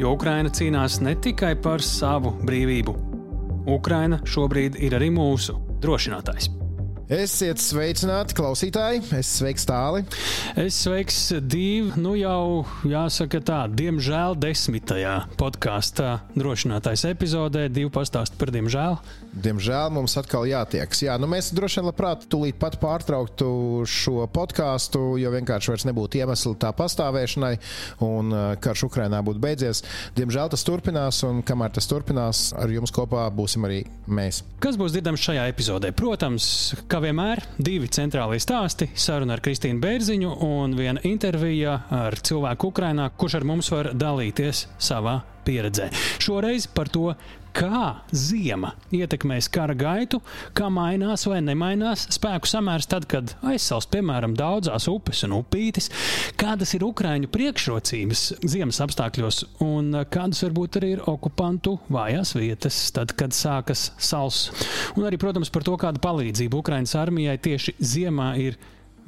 jo Ukraina cīnās ne tikai par savu brīvību. Ukraina šobrīd ir arī mūsu drošinātājs. Esiet sveicināti, klausītāji! Es sveiks tāli. Es sveiks divi, nu jau jāsaka tā, diemžēl desmitajā podkāstā drošinātais epizodē. Divi pastāst par diemžēl. Diemžēl mums atkal jātiekas. Jā, nu mēs droši vien labprāt tūlīt pat pārtrauktu šo podkāstu, jo vienkārši vairs nebūtu iemesli tā pastāvēšanai un uh, karš Ukrainā būtu beidzies. Diemžēl tas turpinās, un kamēr tas turpinās, ar jums kopā būsim arī mēs. Kas būs dzirdams šajā epizodē? Protams, Kā vienmēr, divi centrālie stāsti - saruna ar Kristīnu Bērziņu un viena intervija ar cilvēku Ukrajinā, kurš ar mums var dalīties savā pieredzē. Šoreiz par to, kā zima ietekmēs kara gaitu, kā mainās vai nemainās spēku samērs tad, kad aizsals, piemēram, daudzās upes un upītes, kādas ir Ukraiņu priekšrocības ziemas apstākļos un kādas varbūt arī ir okupantu vājās vietas, tad, kad sākas sals. Un arī, protams, par to, kāda palīdzība Ukraiņas armijai tieši ziemā ir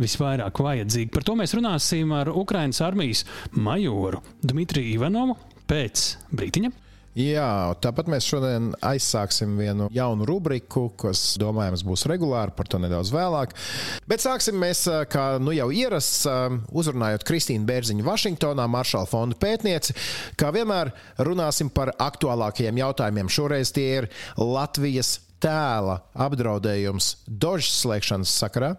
visvairāk vajadzīga. Par to mēs runāsim ar Ukraiņas armijas majoru Dmitriju Ivanovu pēc brītiņa. Jā, tāpat mēs šodien aizsāksim vienu jaunu rubriku, kas, domājams, būs regulāra, par to nedaudz vēlāk. Bet sāksim mēs, kā nu jau ierasts, uzrunājot Kristīnu Bērziņu Vašingtonā, Maršala fonda pētnieci. Kā vienmēr runāsim par aktuālākajiem jautājumiem. Šoreiz tie ir Latvijas tēla apdraudējums Dožas slēgšanas sakarā.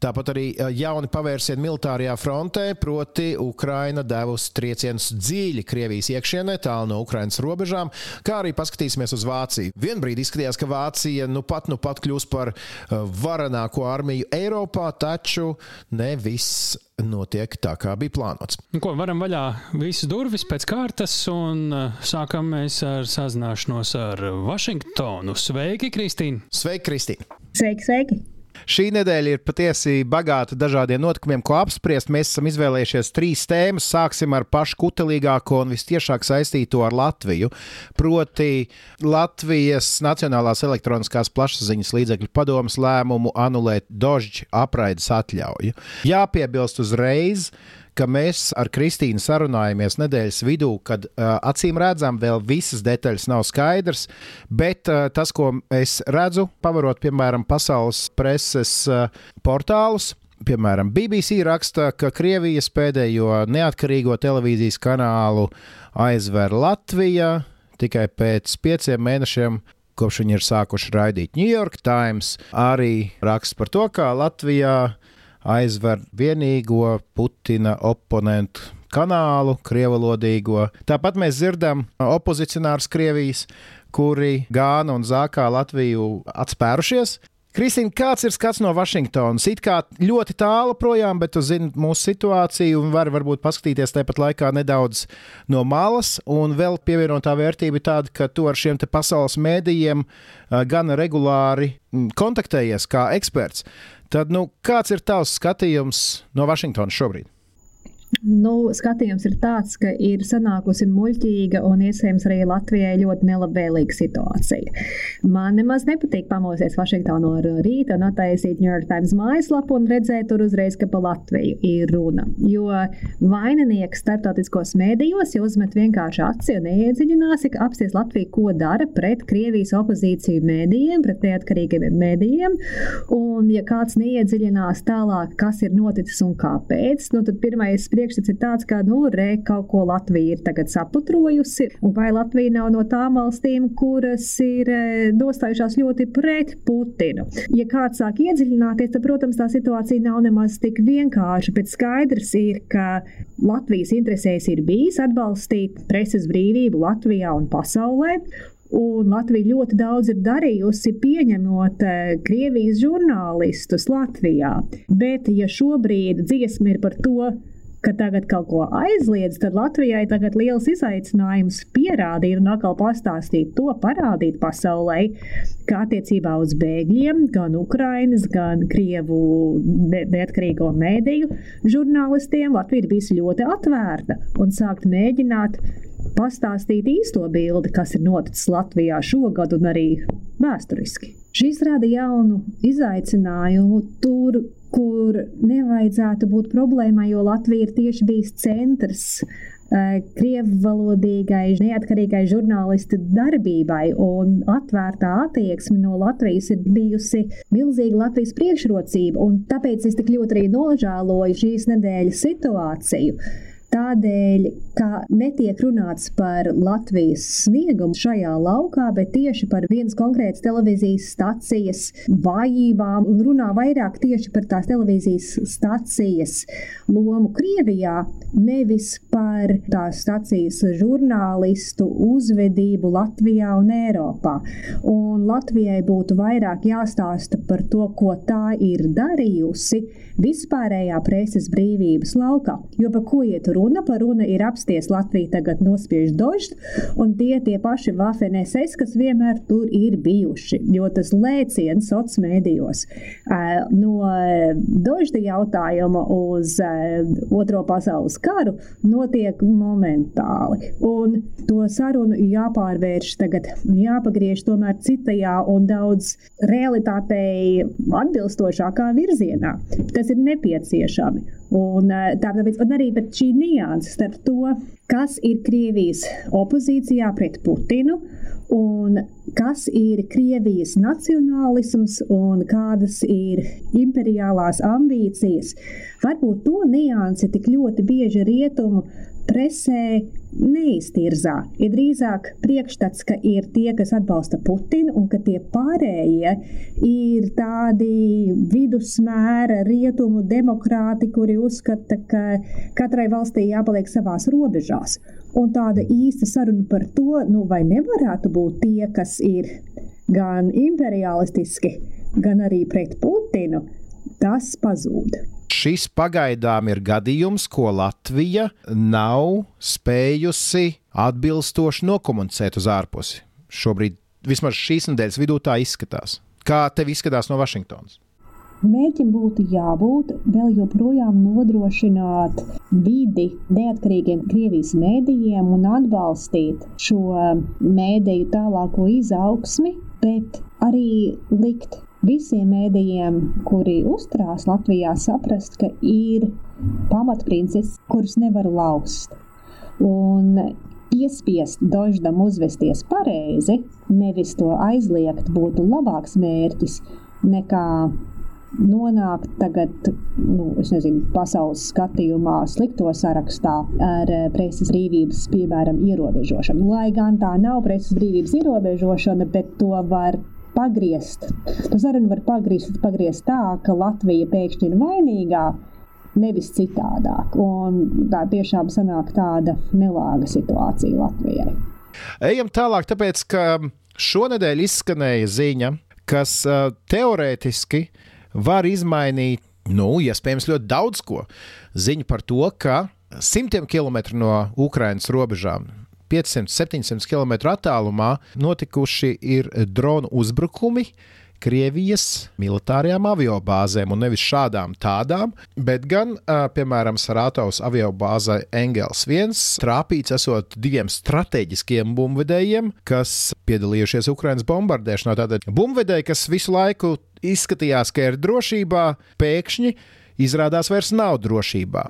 Tāpat arī jauni pavērsieni militārajā frontē, proti, Ukraina devusi triecienus dziļi Krievijas iekšienē, tālu no Ukrainas robežām, kā arī paskatīsimies uz Vāciju. Vienbrīd izskatījās, ka Vācija nu pat, nu pat kļūs par varenāko armiju Eiropā, taču ne viss notiek tā, kā bija plānots. Nu, ko, varam vaļā visas durvis pēc kārtas, un sākam mēs ar sazināšanos ar Vašingtonu. Sveiki, Kristīne! Sveiki, Kristīne! Sveiki, sveiki! Šī nedēļa ir patiesi bagāta dažādiem notikumiem, ko apspriest. Mēs esam izvēlējušies trīs tēmas. Sāksim ar pašu kutelīgāko un visciešāk saistīto ar Latviju. Proti, Latvijas Nacionālās elektroniskās plašsaziņas līdzekļu padomas lēmumu anulēt Dožģa apraides atļauju. Jāpiebilst uzreiz, ka mēs ar Kristīnu sarunājamies nedēļas vidū, kad uh, acīm redzam, vēl visas detaļas nav skaidrs, bet uh, tas, ko es redzu, pavarot piemēram pasaules preses uh, portālus. Piemēram, BBC raksta, ka Krievijas pēdējo neatkarīgo televīzijas kanālu aizver Latvija tikai pēc pieciem mēnešiem kopš viņi ir sākuši raidīt New York Times. Arī raksts par to, kā Latvijā aizver vienīgo Putina oponentu kanālu, krievalodīgo. Tāpat mēs dzirdam opozicionārus Krievijas, kuri Gāna un Zākā Latviju atspērušies. Kristīna, kāds ir skats no Vašingtonas? It kā ļoti tālu projām, bet tu zini mūsu situāciju un vari varbūt paskatīties tāpat laikā nedaudz no malas. Un vēl pievienotā vērtība ir tāda, ka tu ar šiem pasaules mēdījiem gan regulāri kontaktējies kā eksperts. Tad, nu, kāds ir tavs skatījums no Vašingtonas šobrīd? Nu, skatījums ir tāds, ka ir sanākusi muļķīga un iespējams arī Latvijai ļoti nelabvēlīga situācija. Man nemaz nepatīk pamosties Vašingtonā no rīta un attaisīt New York Times mājaslapu un redzēt tur uzreiz, ka pa Latviju ir runa. Jo vaininieks starptautiskos mēdījos jau uzmet vienkārši aci un neiedziļinās, ka apsties Latviju, ko dara pret Krievijas opozīciju mēdījiem, pret neatkarīgiem mēdījiem. Un, ja kāds neiedziļinās tālāk, kas ir noticis un kāpēc, nu, tad pirmais priekšstats ir tāds, ka, nu, re, kaut ko Latvija ir tagad saputrojusi, un vai Latvija nav no tām valstīm, kuras ir e, nostājušās ļoti pret Putinu. Ja kāds sāk iedziļināties, tad, protams, tā situācija nav nemaz tik vienkārša, bet skaidrs ir, ka Latvijas interesēs ir bijis atbalstīt preses brīvību Latvijā un pasaulē, Un Latvija ļoti daudz ir darījusi, pieņemot eh, Krievijas žurnālistus Latvijā. Bet, ja šobrīd dziesma ir par to, ka tagad kaut ko aizliedz, tad Latvijai tagad liels izaicinājums pierādīt un atkal pastāstīt to, parādīt pasaulē, ka attiecībā uz bēgļiem, gan Ukrainas, gan Krievu neatkarīgo mēdīju žurnālistiem Latvija ir bijusi ļoti atvērta un sākt mēģināt pastāstīt īsto bildi, kas ir noticis Latvijā šogad un arī vēsturiski. Šis rada jaunu izaicinājumu tur, kur nevajadzētu būt problēmai, jo Latvija ir tieši bijis centrs eh, krievu valodīgai, neatkarīgai žurnālistu darbībai, un atvērtā attieksme no Latvijas ir bijusi milzīga Latvijas priekšrocība. Tāpēc es tik ļoti arī nožēloju šīs nedēļas situāciju Tādēļ, ka netiek runāts par Latvijas sniegumu šajā laukā, bet tieši par vienas konkrētas televīzijas stacijas vājībām, un runā vairāk tieši par tās televīzijas stacijas lomu Krievijā, nevis par tās stacijas žurnālistu uzvedību Latvijā un Eiropā. Un Latvijai būtu vairāk jāstāsta par to, ko tā ir darījusi vispārējā preses brīvības laukā. Jo par ko iet runa? Par runa ir apsties Latviju tagad nospiež dožs, un tie tie paši Vafeneses, kas vienmēr tur ir bijuši. Jo tas lēciens sociālos mēdījos no dožda jautājuma uz Otro pasaules karu notiek momentāli. Un to sarunu jāpārvērš tagad, jāpagriež tomēr citajā un daudz realitātei atbilstošākā virzienā. Tas ir nepieciešami. Un, tāpēc, un arī šī nianses starp to, kas ir Krievijas opozīcijā pret Putinu un kas ir Krievijas nacionālisms un kādas ir imperiālās ambīcijas. Varbūt to niansi tik ļoti bieži rietumu presē neiztirzā. Ir drīzāk priekšstats, ka ir tie, kas atbalsta Putinu, un ka tie pārējie ir tādi vidusmēra rietumu demokrāti, kuri uzskata, ka katrai valstī jāpaliek savās robežās. Un tāda īsta saruna par to, nu, vai nevarētu būt tie, kas ir gan imperialistiski, gan arī pret Putinu, tas pazūd šis pagaidām ir gadījums, ko Latvija nav spējusi atbilstoši nokomunicēt uz ārpusi. Šobrīd, vismaz šīs nedēļas vidū, tā izskatās. Kā tev izskatās no Vašingtonas? Mērķim būtu jābūt vēl joprojām nodrošināt vidi neatkarīgiem Krievijas mēdījiem un atbalstīt šo mēdīju tālāko izaugsmi, bet arī likt visiem mēdījiem, kuri uzturās Latvijā, saprast, ka ir pamatprincips, kurus nevar lauzt. Un piespiest Doždam uzvesties pareizi, nevis to aizliegt, būtu labāks mērķis nekā nonākt tagad, nu, nezinu, pasaules skatījumā, slikto sarakstā ar preses brīvības, piemēram, ierobežošanu. Lai gan tā nav preses brīvības ierobežošana, bet to var pagriezt. To sarunu var pagriezt, pagriezt tā, ka Latvija pēkšņi ir vainīgā, nevis citādāk. Un tā tiešām sanāk tāda nelāga situācija Latvijai. Ejam tālāk, tāpēc ka šonadēļ izskanēja ziņa, kas teorētiski var izmainīt, nu, iespējams, ļoti daudz ko. Ziņa par to, ka simtiem kilometru no Ukrainas robežām 500-700 km attālumā notikuši ir dronu uzbrukumi. Krievijas militārajām aviobāzēm, un nevis šādām tādām, bet gan, piemēram, Sarātovas aviobāzē Engels 1 trāpīts esot diviem strateģiskiem bumbvedējiem, kas piedalījušies Ukraiņas bombardēšanā. Tātad bumbvedēji, kas visu laiku izskatījās, ka ir drošībā, pēkšņi izrādās vairs nav drošībā.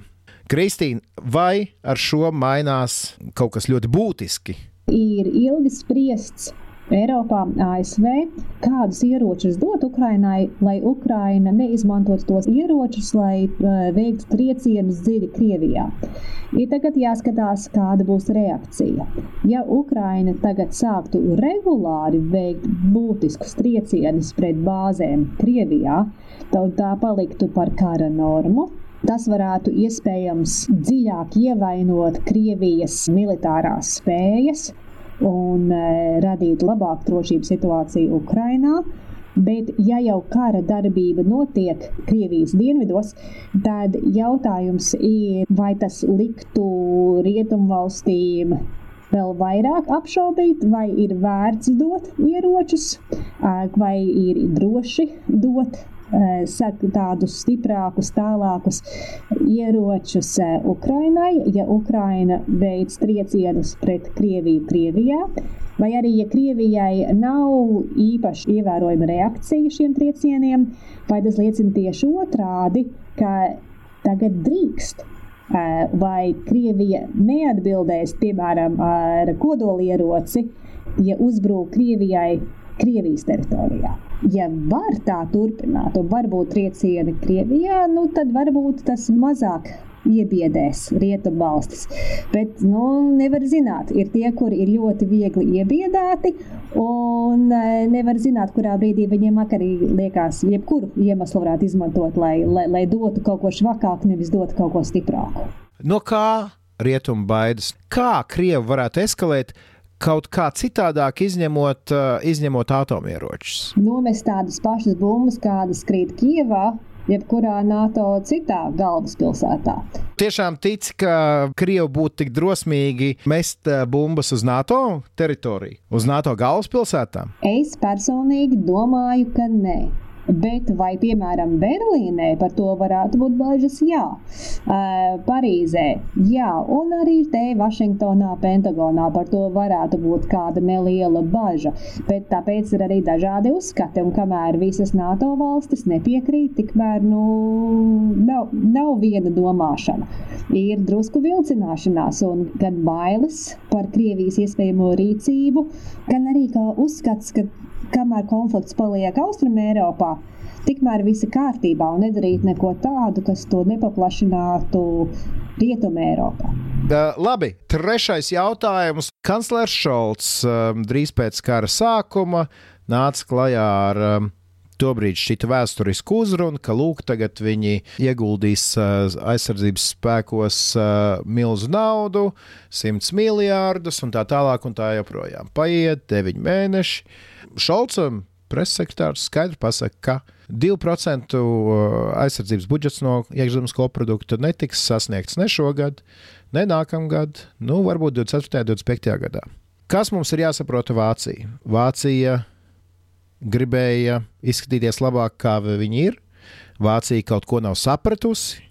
Kristīna, vai ar šo mainās kaut kas ļoti būtiski? Ir ilgi spriests Eiropā, ASV, kādus ieročus dot Ukrainai, lai Ukraina neizmantotu tos ieročus, lai uh, veiktu triecienus dziļi Krievijā. Ir tagad jāskatās, kāda būs reakcija. Ja Ukraina tagad sāktu regulāri veikt būtiskus triecienus pret bāzēm Krievijā, tad tā paliktu par kara normu. Tas varētu iespējams dziļāk ievainot Krievijas militārās spējas un e, radīt labāku drošības situāciju Ukrajinā. Bet, ja jau kara darbība notiek Krievijas dienvidos, tad jautājums ir, vai tas liktu rietumvalstīm vēl vairāk apšaubīt, vai ir vērts dot ieročus, vai ir droši dot tādus stiprākus, tālākus ieročus Ukrainai, ja Ukraina veids triecienus pret Krieviju Krievijā. Vai arī, ja Krievijai nav īpaši ievērojama reakcija šiem triecieniem, vai tas liecina tieši otrādi, ka tagad drīkst vai Krievija neatbildēs, piemēram, ar kodolieroci, ja uzbrūk Krievijai Krievijas teritorijā. Ja var tā turpināt, un varbūt triecieni Krievijā, nu, tad varbūt tas mazāk iebiedēs rietumvalstis. Bet nu, nevar zināt, ir tie, kuri ir ļoti viegli iebiedēti, un e, nevar zināt, kurā brīdī viņiem arī liekas, jebkuru iemeslu varētu izmantot, lai, lai, lai dotu kaut ko švakāku, nevis dotu kaut ko stiprāku. No kā rietumu baidas? Kā Krievi varētu eskalēt? Kaut kā citādāk, izņemot, uh, izņemot atomieročus? Nomest tādas pašas bumbas, kādas krīt Kijavā, jebkurā NATO citā galvaspilsētā. Tiešām tic, ka Krievi būtu tik drosmīgi mest uh, bumbas uz NATO teritoriju, uz NATO galvaspilsētām? Es personīgi domāju, ka nē. Bet vai, piemēram, Berlīnē par to varētu būt bažas? Jā, uh, Parīzē, jā, un arī te Vašingtonā, Pentagonā par to varētu būt kāda neliela baža. Bet tāpēc ir arī dažādi uzskati, un kamēr visas NATO valstis nepiekrīt, tikmēr nu, nav, nav viena domāšana. Ir drusku vilcināšanās, un gan bailes par Krievijas iespējamo rīcību, gan arī uzskats, ka kamēr konflikts paliek Austrumē Eiropā, tikmēr viss ir kārtībā un nedarīt neko tādu, kas to nepaplašinātu Rietumē Eiropā. Uh, labi, trešais jautājums. Kanclers Šolts um, drīz pēc kara sākuma nāca klajā ar um, tobrīd šķita vēsturisku uzrunu, ka lūk, tagad viņi ieguldīs aizsardzības spēkos milzu naudu, 100 miljārdus un tā tālāk un tā joprojām. Paiet 9 mēneši. Šolcam pressekretārs skaidri pasaka, ka 2% aizsardzības budžets no iekšzemes koprodukta netiks sasniegts ne šogad, ne nākamgad, nu, varbūt 24. un 25. gadā. Kas mums ir jāsaprot Vācija? Vācija gribēja izskatīties labāk, kā viņi ir. Vācija kaut ko nav sapratusi.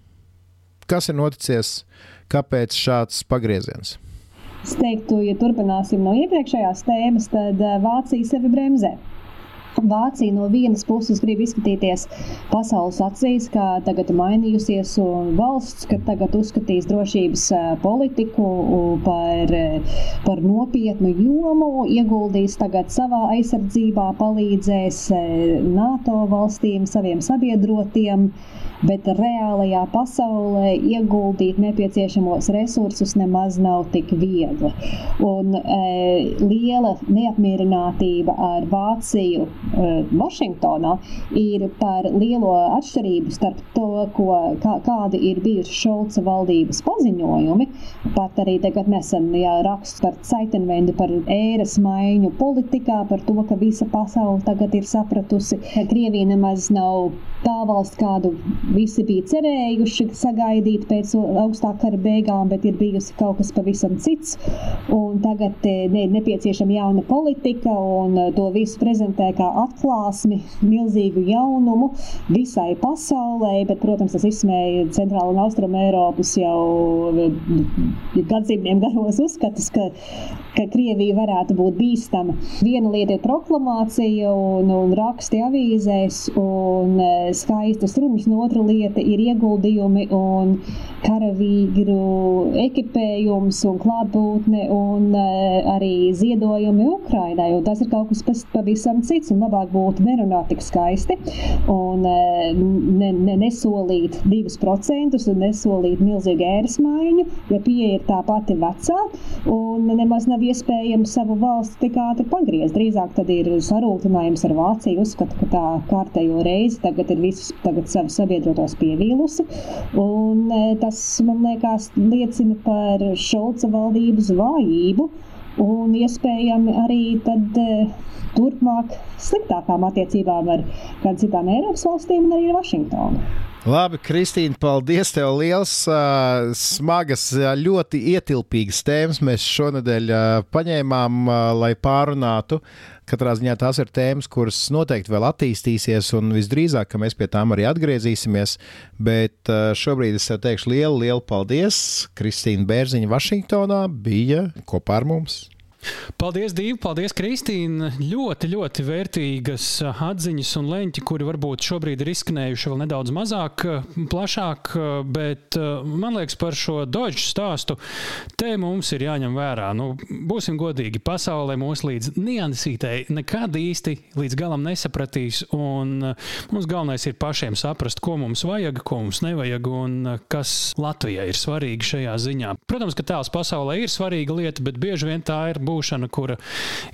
Kas ir noticis? Kāpēc šāds pagrieziens? Es teiktu, ja turpināsim no iepriekšējās tēmas, tad eh, Vācija sevi bremzē. Vācija no vienas puses grib izskatīties pasaules acīs, kā tagad mainījusies valsts, ka tagad uzskatīs drošības politiku par, par nopietnu jomu, ieguldīs tagad savā aizsardzībā, palīdzēs NATO valstīm, saviem sabiedrotiem bet reālajā pasaulē ieguldīt nepieciešamos resursus nemaz nav tik viegli. Un e, liela neapmierinātība ar Vāciju e, Vašingtonā ir par lielo atšķirību starp to, ko, kā, kādi ir bijuši Šolca valdības paziņojumi. Pat arī tagad nesen jā, raksts par Ceitenvendu, par ēras maiņu politikā, par to, ka visa pasaule tagad ir sapratusi, ka Krievija nemaz nav tā valsts, kādu visi bija cerējuši sagaidīt pēc augstā kara beigām, bet ir bijusi kaut kas pavisam cits. Tagad ne, nepieciešama jauna politika, un e, to visu prezentē kā atklāsmi, milzīgu jaunumu visai pasaulē. Bet, protams, tas izsmēja Centrāla un Austruma Eiropas jau e, gadsimtiem garos uzskatus, ka, ka Krievija varētu būt bīstama. Viena lieta ir proklamācija un, un raksti avīzēs un e, skaistas runas, no otra lieta ir ieguldījumi un karavīru ekipējums un klātbūtne un uh, arī ziedojumi Ukrainai. Un tas ir kaut kas pavisam cits un labāk būtu nerunāt tik skaisti un uh, ne, ne, nesolīt divus procentus un nesolīt milzīgu ēras maiņu, ja pieeja ir tā pati vecā un nemaz nav iespējams savu valsti tik ātri pagriezt. Drīzāk tad ir sarūktinājums ar Vāciju, uzskata, ka tā kārtējo reizi tagad ir visus tagad savu sabiedroto tos pievīlusi. Un, e, tas, man liekas, liecina par Šolca valdības vājību. un iespējami arī tad turpmāk sliktākām attiecībām ar kādām citām Eiropas valstīm un arī ar Vašingtonu. Labi, Kristīne, paldies tev liels. Smagas, ļoti ietilpīgas tēmas mēs šonadēļ paņēmām, lai pārunātu. Katrā ziņā tās ir tēmas, kuras noteikti vēl attīstīsies, un visdrīzāk, mēs pie tām arī atgriezīsimies. Bet šobrīd es tev teikšu lielu, lielu paldies. Kristīna Bērziņa Vašingtonā bija kopā ar mums. Paldies, Dīva! Paldies, Kristīna! Ļoti, ļoti vērtīgas atziņas un leņķi, kuri varbūt šobrīd ir izskanējuši vēl nedaudz mazāk, plašāk, bet man liekas, par šo Dodge stāstu te mums ir jāņem vērā. Nu, būsim godīgi, pasaulē mūs līdz niansītei nekad īsti līdz galam nesapratīs, un mums galvenais ir pašiem saprast, ko mums vajag, ko mums nevajag, un kas Latvijai ir svarīgi šajā ziņā. Protams, ka tēls pasaulē ir svarīga lieta, bet bieži vien tā ir būšana, kura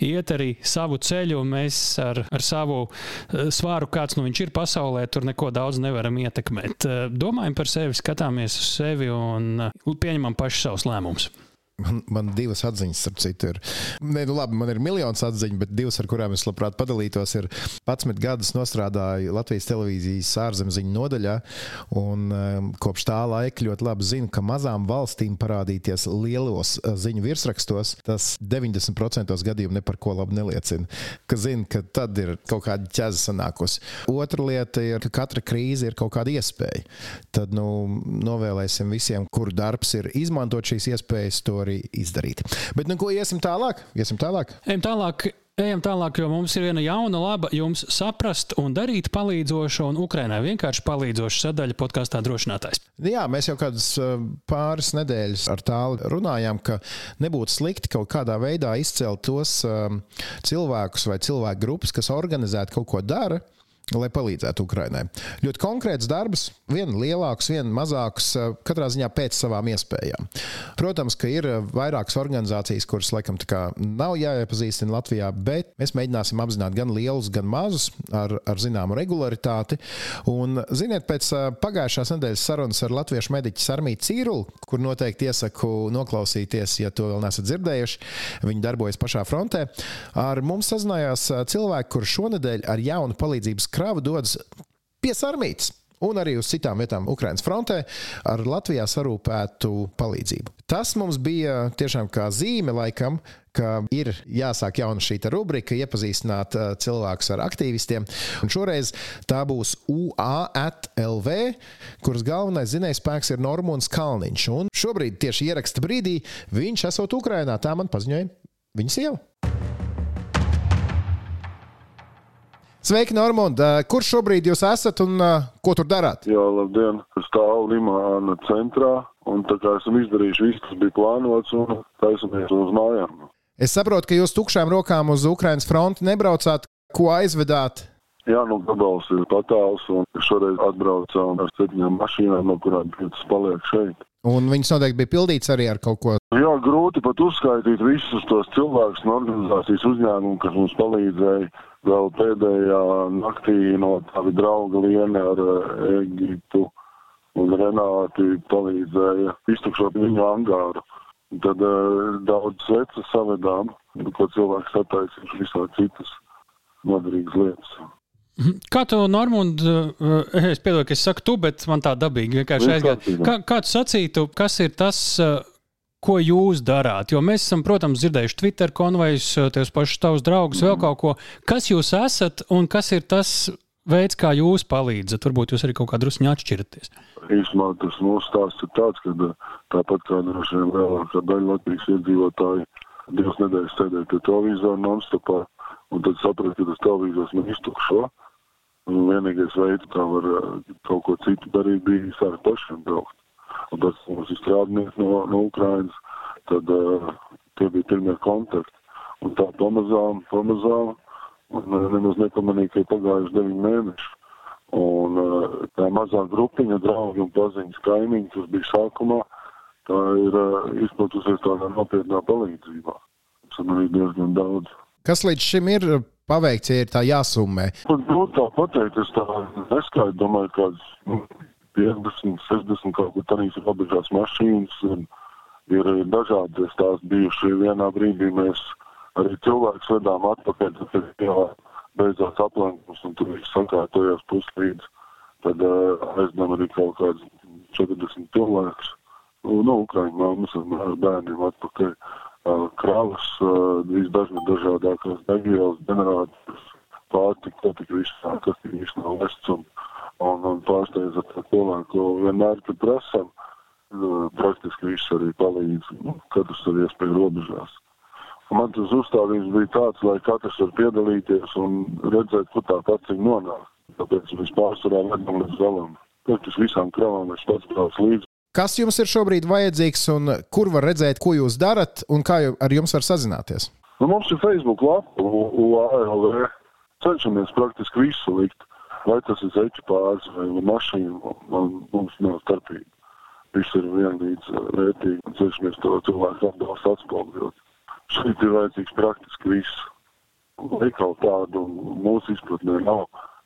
iet arī savu ceļu, un mēs ar, ar savu eh, svāru, kāds nu viņš ir pasaulē, tur neko daudz nevaram ietekmēt. Eh, domājam par sevi, skatāmies uz sevi un eh, pieņemam paši savus lēmumus. Man, man divas atziņas, starp citu, ir. Nē, nu labi, man ir miljonus atziņu, bet divas, ar kurām es labprāt padalītos, ir 11 gadus strādāju Latvijas televīzijas ārzemziņu nodaļā. Un, um, kopš tā laika ļoti labi zinu, ka mazām valstīm parādīties lielos uh, ziņu virsrakstos, tas 90% gadījumu par ko labu neliecina. Ka zinu, ka tad ir kaut kāda ķēze sanākusi. Otra lieta ir, ka katra krīze ir kaut kāda iespēja. Tad nu, novēlēsim visiem, kuru darbs ir izmantot šīs iespējas, to arī izdarīt. Bet, nu, ko iesim tālāk? Iesim tālāk. Ejam tālāk. Ejam tālāk, jo mums ir viena jauna, laba, jums saprast un darīt palīdzoša, un Ukraiņai vienkārši palīdzoša sadaļa podkāstā drošinātājs. Jā, mēs jau kādas uh, pāris nedēļas ar tālu runājām, ka nebūtu slikti kaut kādā veidā izcelt tos um, cilvēkus vai cilvēku grupas, kas organizēti kaut ko dara lai palīdzētu Ukraiņai. Ļoti konkrēts darbs, viena lielāks, viena mazāks, eh, katrā ziņā pēc savām iespējām. Protams, ka ir eh, vairākas organizācijas, kuras laikam nav jāiepazīstina Latvijā, bet mēs mēģināsim apzināt gan lielus, gan mazus ar, ar zināmu regularitāti. Un, ziniet, pēc eh, pagājušās nedēļas sarunas ar latviešu mediķu Sarmītu Cīrulu, kur noteikti iesaku noklausīties, ja to vēl neesat dzirdējuši, viņi darbojas pašā frontē, ar mums sazinājās cilvēki, kurš šonadēļ ar jaunu palīdzības krava dodas pie Sarmītas un arī uz citām vietām Ukraiņas frontē ar Latvijā sarūpētu palīdzību. Tas mums bija tiešām kā zīme, laikam, ka ir jāsāk jauna šī rubrika, iepazīstināt uh, cilvēkus ar aktīvistiem. Un šoreiz tā būs UALV, kuras galvenais zinējs spēks ir Normons Kalniņš. Un šobrīd, tieši ieraksta brīdī, viņš esot Ukrainā, tā man paziņoja viņa sieva. Sveiki, Normund! Kur šobrīd jūs esat un uh, ko tur darāt? Jā, labdien! Stāvu Limāna centrā un tā kā esam izdarījuši visu, kas bija plānots un taisamies uz mājām. Es saprotu, ka jūs tukšām rokām uz Ukrainas fronti nebraucāt. Ko aizvedāt? Jā, nu gabals ir patāls un šoreiz atbraucām ar septiņām mašīnām, no kurām piecas paliek šeit. Un viņas noteikti bija pildītas arī ar kaut ko. Jā, grūti pat uzskaitīt visus tos cilvēkus un organizācijas uzņēmumu, kas mums palīdzēja vēl pēdējā naktī no tavi drauga Liene ar eh, Egitu un Renāti palīdzēja iztukšot viņu angāru. Tad uh, daudz sveces savedām, ko cilvēks sataisījuši visā citas noderīgas lietas. Mhm. Kā tu, Normund, eh, es piedodu, ka es saku tu, bet man tā dabīgi vienkārši aizgāja. Kā, kā tu sacītu, kas ir tas, ko jūs darāt? Jo mēs esam, protams, dzirdējuši Twitter konvejus, eh, tevis pašus tavus draugus, vēl kaut ko. Kas jūs esat un kas ir tas veids, kā jūs palīdzat? Varbūt jūs arī kaut kā druskuņi atšķiraties. Īsumā tas mūsu stāsts ir tāds, ka tāpat kā droši vien lielākā daļa Latvijas iedzīvotāji divas nedēļas sēdēja pie televizora non-stopā, un tad saprata, ka tas televizors man iztukšo. Un vienīgais veids, kā var eh, kaut ko citu darīt, bija sākt pašiem braukt. Un tas ir strādnieks no, no Ukrainas, tad uh, tie bija pirmie kontakti. Un tā pamazām, pamazām, un uh, nemaz nepamanīja, ka ir pagājuši deviņi mēneši. Un uh, tā mazā grupiņa draugi un paziņas kaimiņi, kas bija sākumā, tā ir izplatusies tādā nopietnā palīdzībā. Tas ir diezgan daudz. Kas līdz šim ir paveikts, ja ir tā jāsummē? Man grūti tā pateikt, es tā neskaidu, domāju, kāds nu, 50, 60 kaut kur ir robežās mašīnas ir dažādi stāsti bijuši. Vienā brīdī mēs arī cilvēks vedām atpakaļ, tad jau beidzās aplenkums un tur viss sakārtojās puslīdz. Tad uh, aizdām arī kaut kāds 40 cilvēkus. Nu, no Ukraiņu mammas ar bērniem atpakaļ. Uh, kravas, uh, visdažādākās degvielas, ģenerators, pārtika, ko tik viss tā, kas tik viss nav vests un, un, un pārsteidz ar to cilvēku, vienmēr, kad prasam, uh, praktiski viss arī palīdz, nu, katrs ar iespēju robežās. Man tas uzstādījums bija tāds, lai katrs var piedalīties un redzēt, kur tā paciņa nonāk. Tāpēc mēs pārsvarā vedam līdz galam. Praktiski visām kravām es pats braucu līdzi. Kas jums ir šobrīd vajadzīgs un kur var redzēt, ko jūs darat un kā ar jums var sazināties? Nu, mums ir Facebook lapa, UALV. Cenšamies praktiski visu likt. Vai tas ir zeķu pāris vai mašīna, man, mums nav starpība. Viss ir vienlīdz vērtīgi un cenšamies to cilvēku atbalstu atspoguļot. Šeit ir vajadzīgs praktiski viss. Veikal tādu mūsu izpratnē nav.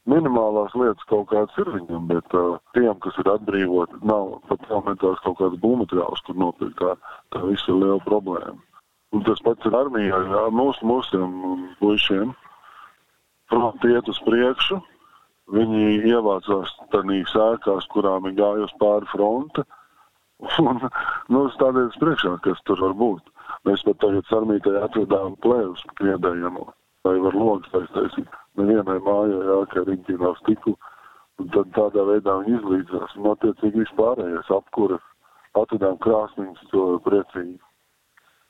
Minimālās lietas kaut kādas ir viņam, bet uh, tiem, kas ir atbrīvoti, nav pat elementārs kaut kāds būvmateriāls, kur nopirkt. Tā, tā viss ir liela problēma. Un tas pats ir armijā, jā, mūsu, mūsiem puišiem. Fronti iet uz priekšu, viņi ievācās tādīs ēkās, kurām ir gājusi pāri fronte. Un, nu, stādījās priekšā, kas tur var būt. Mēs pat tagad armijai atvedām plēvus kriedējamo, lai var logs taisīt. Nevienai mājai, jā, ka riņķī nav stiklu. Un tad tādā veidā viņi izlīdzās. Un attiecīgi vispārējais apkura atvedām krāsniņas, to priecīgi.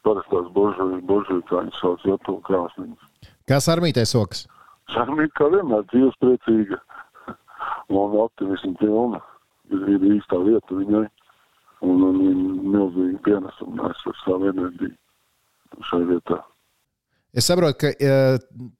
Parastās božu, božu, kā viņi sauc, jotu krāsniņas. Kas armītē sokas? Sarmīt kā vienmēr dzīves priecīga un optimismu pilna. Ir, īstā vieta viņai un, un, un milzīgi pienesumu ar savu enerģiju šai vietā. Es saprotu, ka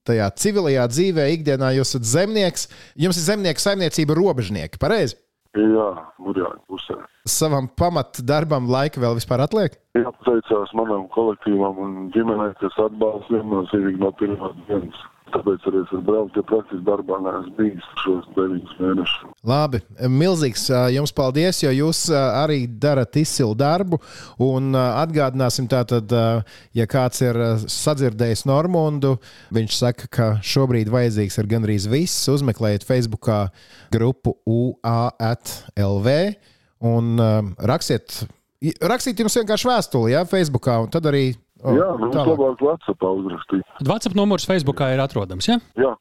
tajā civilajā dzīvē, ikdienā jūs esat zemnieks. Jums ir zemnieku saimniecība robežnieki, pareizi? Jā, Mūrjāņu pusē. Savam pamatdarbam laika vēl vispār atliek? Jā, pateicās manam kolektīvam un ģimenei, kas atbalsta viennozīmīgi no pirmās dienas. Tāpēc arī es braucu, ja praktiski darbā neesmu bijis šos deviņus mēnešus. Labi, milzīgs jums paldies, jo jūs arī darat izcilu darbu. Un atgādināsim, tātad, ja kāds ir sadzirdējis Normundu, viņš saka, ka šobrīd vajadzīgs ir gandrīz viss. Uzmeklējiet Facebook grupu UALV un rakstiet. Rakstīt jums vienkārši vēstuli, ja, Facebookā, un tad arī Oh, jā, mums tālāk. labāk WhatsApp uzrakstīt. WhatsApp numurs Facebookā ir atrodams, ja? Jā.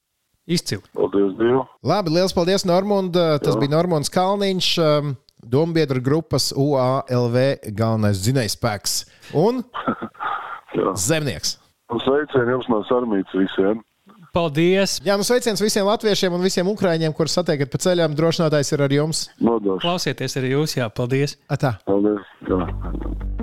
Izcili. Paldies Dievam. Labi, liels paldies, Normund. Tas Jā. bija Normons Kalniņš, um, Dombiedra grupas UALV galvenais dzinējspēks un zemnieks. Sveicieni jums no Sarmītas visiem! Paldies! Jā, nu sveiciens visiem latviešiem un visiem ukrāņiem, kurus satiekat pa ceļām. Drošinātājs ir ar jums. Nodošu. Klausieties arī jūs, jā, paldies! Atā. Paldies! Jā.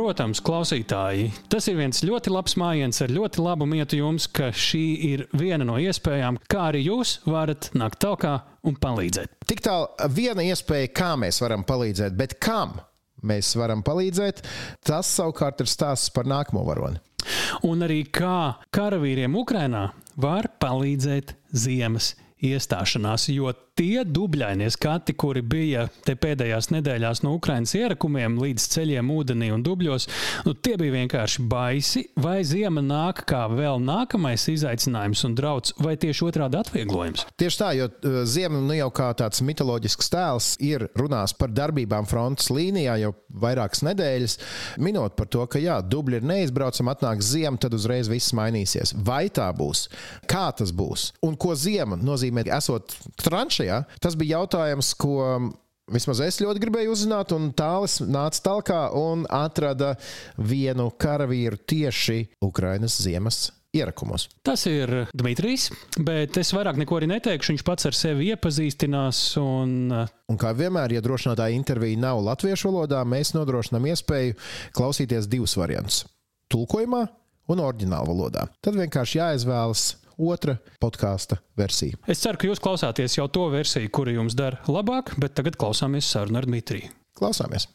Protams, klausītāji, tas ir viens ļoti labs mājiens ar ļoti labu mietu jums, ka šī ir viena no iespējām, kā arī jūs varat nākt tālāk un palīdzēt. Tik tālu viena iespēja, kā mēs varam palīdzēt, bet kam mēs varam palīdzēt, tas savukārt ir stāsts par nākamo varoni. Un arī kā karavīriem Ukrajinā var palīdzēt ziemas iestāšanās, jo tie dubļainie skati, kuri bija te pēdējās nedēļās no Ukraiņas ierakumiem līdz ceļiem ūdenī un dubļos, nu, tie bija vienkārši baisi. Vai ziema nāk kā vēl nākamais izaicinājums un draudz, vai tieši otrādi atvieglojums? Tieši tā, jo uh, ziema nu jau kā tāds mitoloģisks tēls ir runās par darbībām frontes līnijā jau vairākas nedēļas, minot par to, ka jā, dubļi ir neizbraucami, atnāks ziema, tad uzreiz viss mainīsies. Vai tā būs? Kā tas būs? Un ko ziema nozīmē, esot tranšajā? Ja? Tas bija jautājums, ko Vismaz es ļoti gribēju uzzināt, un tālis nāca tālāk un atrada vienu karavīru tieši Ukrainas ziemas ierakumos. Tas ir Dmitrijs, bet es vairāk neko arī neteikšu. Viņš pats ar sevi iepazīstinās. Un, un kā vienmēr, ja drošinātāja intervija nav latviešu valodā, mēs nodrošinām iespēju klausīties divus variantus - tulkojumā un oriģinālā valodā. Tad vienkārši jāizvēlas otra podkāsta versija. Es ceru, ka jūs klausāties jau to versiju, kura jums dara labāk, bet tagad klausāmies sarunu ar Dmitriju. Klausāmies!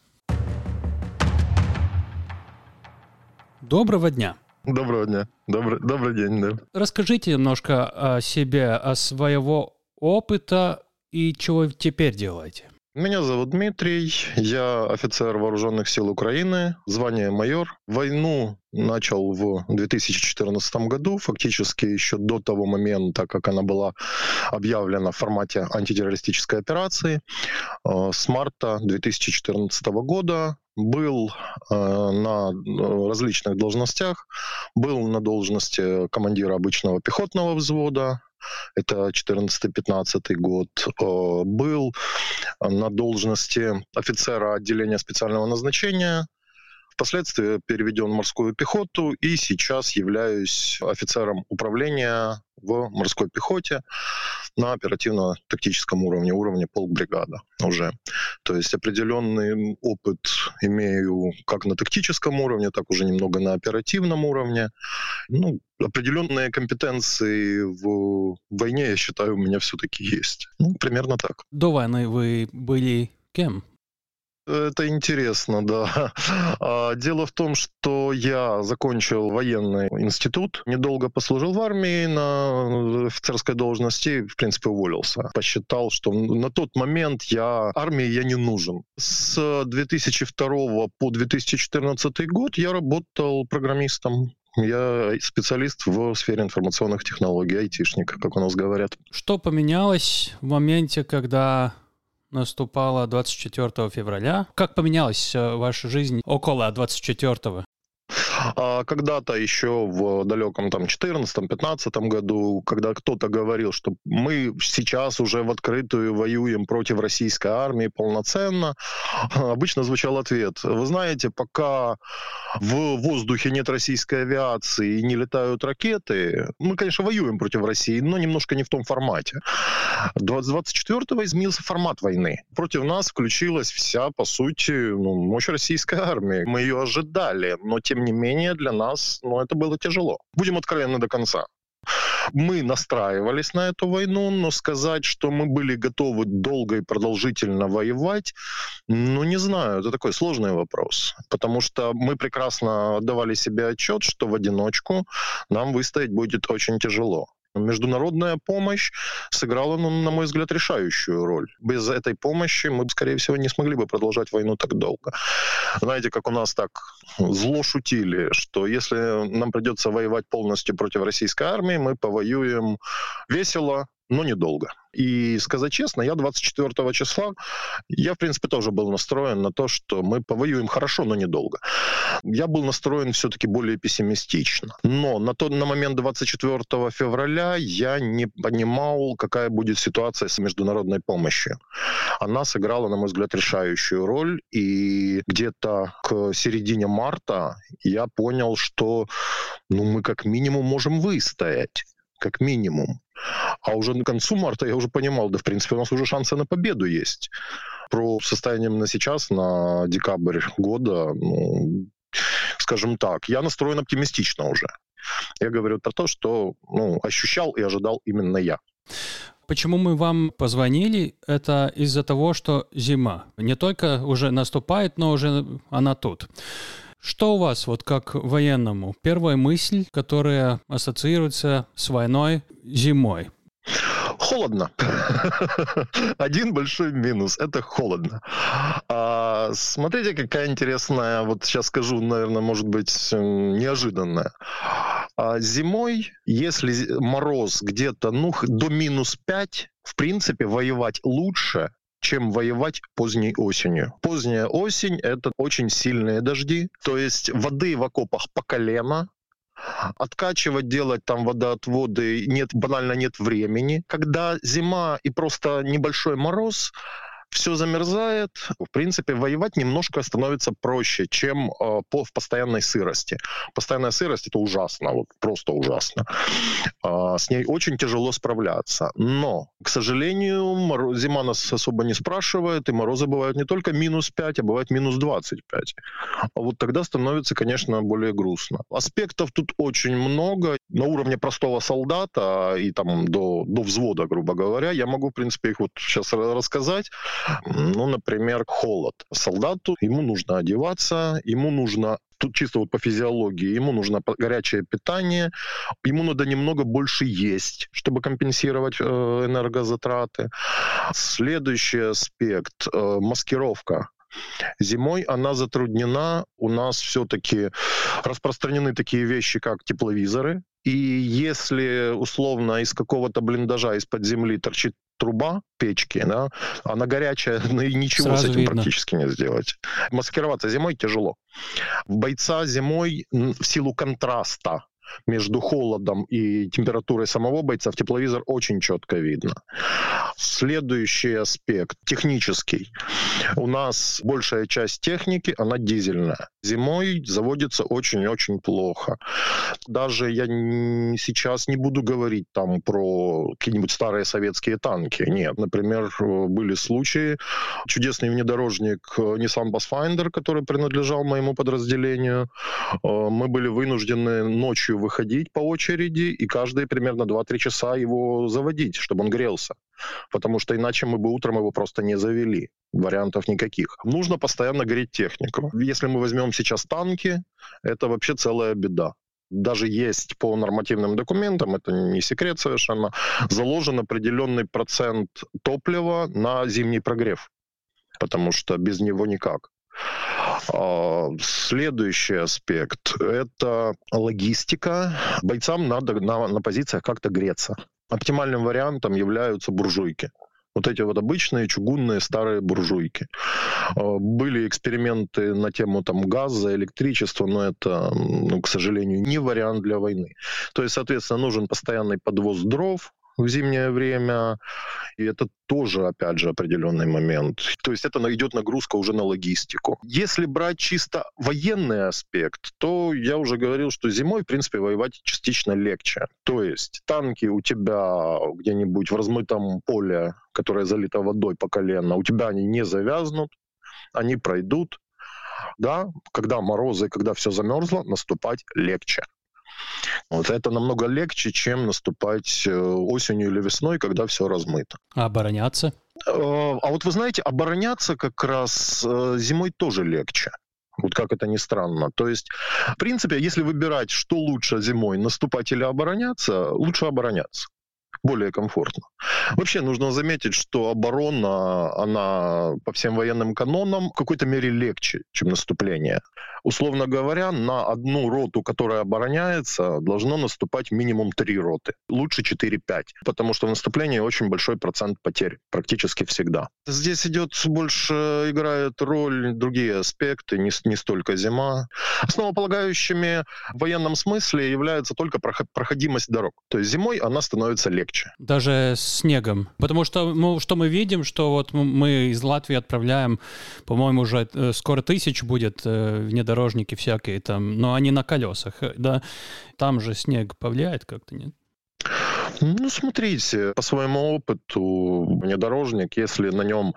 Доброго дня! Доброго дня. Добрый, добрый день, да. Расскажите немножко о себе, о своего опыта и чего вы теперь делаете. Меня зовут Дмитрий, я офицер Вооруженных сил Украины, звание майор. Войну начал в 2014 году, фактически еще до того момента, как она была объявлена в формате антитеррористической операции. Э, с марта 2014 года был э, на э, различных должностях, был на должности командира обычного пехотного взвода, это 14-15 год, э, был. На должности офицера отделения специального назначения, Впоследствии переведен в морскую пехоту и сейчас являюсь офицером управления в морской пехоте на оперативно-тактическом уровне, уровне полбригада уже. То есть определенный опыт имею как на тактическом уровне, так уже немного на оперативном уровне. Ну, определенные компетенции в войне, я считаю, у меня все-таки есть. Ну, примерно так. До войны вы были кем? Это интересно, да. А, дело в том, что я закончил военный институт, недолго послужил в армии на офицерской должности, в принципе, уволился. Посчитал, что на тот момент я армии я не нужен. С 2002 по 2014 год я работал программистом я специалист в сфере информационных технологий, айтишник, как у нас говорят. Что поменялось в моменте, когда наступала 24 февраля. Как поменялась э, ваша жизнь около 24 а когда-то еще в далеком там 14-15 году, когда кто-то говорил, что мы сейчас уже в открытую воюем против российской армии полноценно, обычно звучал ответ. Вы знаете, пока в воздухе нет российской авиации и не летают ракеты, мы, конечно, воюем против России, но немножко не в том формате. 24-го изменился формат войны. Против нас включилась вся, по сути, ну, мощь российской армии. Мы ее ожидали, но тем не менее менее, для нас ну, это было тяжело. Будем откровенны до конца. Мы настраивались на эту войну, но сказать, что мы были готовы долго и продолжительно воевать, ну, не знаю, это такой сложный вопрос. Потому что мы прекрасно отдавали себе отчет, что в одиночку нам выстоять будет очень тяжело. Международная помощь сыграла, ну, на мой взгляд, решающую роль. Без этой помощи мы, скорее всего, не смогли бы продолжать войну так долго. Знаете, как у нас так зло шутили, что если нам придется воевать полностью против российской армии, мы повоюем весело, но недолго. И сказать честно, я 24 числа, я, в принципе, тоже был настроен на то, что мы повоюем хорошо, но недолго. Я был настроен все-таки более пессимистично. Но на тот на момент 24 февраля я не понимал, какая будет ситуация с международной помощью. Она сыграла, на мой взгляд, решающую роль. И где-то к середине марта я понял, что ну, мы как минимум можем выстоять как минимум. А уже на концу марта я уже понимал, да, в принципе, у нас уже шансы на победу есть. Про состояние на сейчас, на декабрь года, ну, скажем так, я настроен оптимистично уже. Я говорю про то, что ну, ощущал и ожидал именно я. Почему мы вам позвонили? Это из-за того, что зима не только уже наступает, но уже она тут. Что у вас, вот как военному, первая мысль, которая ассоциируется с войной зимой? Холодно. Один большой минус – это холодно. А, смотрите, какая интересная, вот сейчас скажу, наверное, может быть, неожиданная. А зимой, если мороз где-то ну, до минус 5, в принципе, воевать лучше, чем воевать поздней осенью. Поздняя осень — это очень сильные дожди, то есть воды в окопах по колено, Откачивать, делать там водоотводы нет, банально нет времени. Когда зима и просто небольшой мороз, все замерзает, в принципе, воевать немножко становится проще, чем э, по, в постоянной сырости. Постоянная сырость это ужасно, вот просто ужасно. Э, с ней очень тяжело справляться. Но, к сожалению, мороз, зима нас особо не спрашивает, и морозы бывают не только минус 5, а бывают минус 25. А вот тогда становится, конечно, более грустно. Аспектов тут очень много. На уровне простого солдата и там до, до взвода, грубо говоря, я могу, в принципе, их вот сейчас рассказать. Ну, например, холод. Солдату ему нужно одеваться, ему нужно тут чисто вот по физиологии, ему нужно горячее питание, ему надо немного больше есть, чтобы компенсировать э, энергозатраты. Следующий аспект э, маскировка. Зимой она затруднена. У нас все-таки распространены такие вещи, как тепловизоры. И если условно из какого-то блиндажа из-под земли торчит труба печки, да, она горячая, ну и ничего Сразу с этим видно. практически не сделать. Маскироваться зимой тяжело. Бойца зимой в силу контраста между холодом и температурой самого бойца в тепловизор очень четко видно. Следующий аспект, технический. У нас большая часть техники, она дизельная. Зимой заводится очень-очень плохо. Даже я сейчас не буду говорить там про какие-нибудь старые советские танки. Нет, например, были случаи. Чудесный внедорожник Nissan Pathfinder, который принадлежал моему подразделению, э, мы были вынуждены ночью выходить по очереди и каждые примерно 2-3 часа его заводить, чтобы он грелся потому что иначе мы бы утром его просто не завели. Вариантов никаких. Нужно постоянно греть технику. Если мы возьмем сейчас танки, это вообще целая беда даже есть по нормативным документам, это не секрет совершенно, заложен определенный процент топлива на зимний прогрев, потому что без него никак. А, следующий аспект – это логистика. Бойцам надо на, на позициях как-то греться. Оптимальным вариантом являются буржуйки. Вот эти вот обычные чугунные старые буржуйки. А, были эксперименты на тему там, газа, электричества, но это, ну, к сожалению, не вариант для войны. То есть, соответственно, нужен постоянный подвоз дров, в зимнее время. И это тоже, опять же, определенный момент. То есть это идет нагрузка уже на логистику. Если брать чисто военный аспект, то я уже говорил, что зимой, в принципе, воевать частично легче. То есть танки у тебя где-нибудь в размытом поле, которое залито водой по колено, у тебя они не завязнут, они пройдут. Да, когда морозы, когда все замерзло, наступать легче. Вот это намного легче, чем наступать э, осенью или весной, когда все размыто. А обороняться? Э, а вот вы знаете, обороняться как раз э, зимой тоже легче. Вот как это ни странно. То есть, в принципе, если выбирать, что лучше зимой, наступать или обороняться, лучше обороняться более комфортно. Вообще нужно заметить, что оборона, она по всем военным канонам в какой-то мере легче, чем наступление. Условно говоря, на одну роту, которая обороняется, должно наступать минимум три роты. Лучше 4-5, потому что в наступлении очень большой процент потерь, практически всегда. Здесь идет больше, играет роль другие аспекты, не, не столько зима. Основополагающими в военном смысле является только проходимость дорог. То есть зимой она становится легче. Даже снегом. Потому что ну, что мы видим, что вот мы из Латвии отправляем, по-моему, уже э, скоро тысяч будет э, внедорожники всякие там, но они на колесах, э, да. Там же снег повлияет как-то, нет? Ну, смотрите, по своему опыту внедорожник, если на нем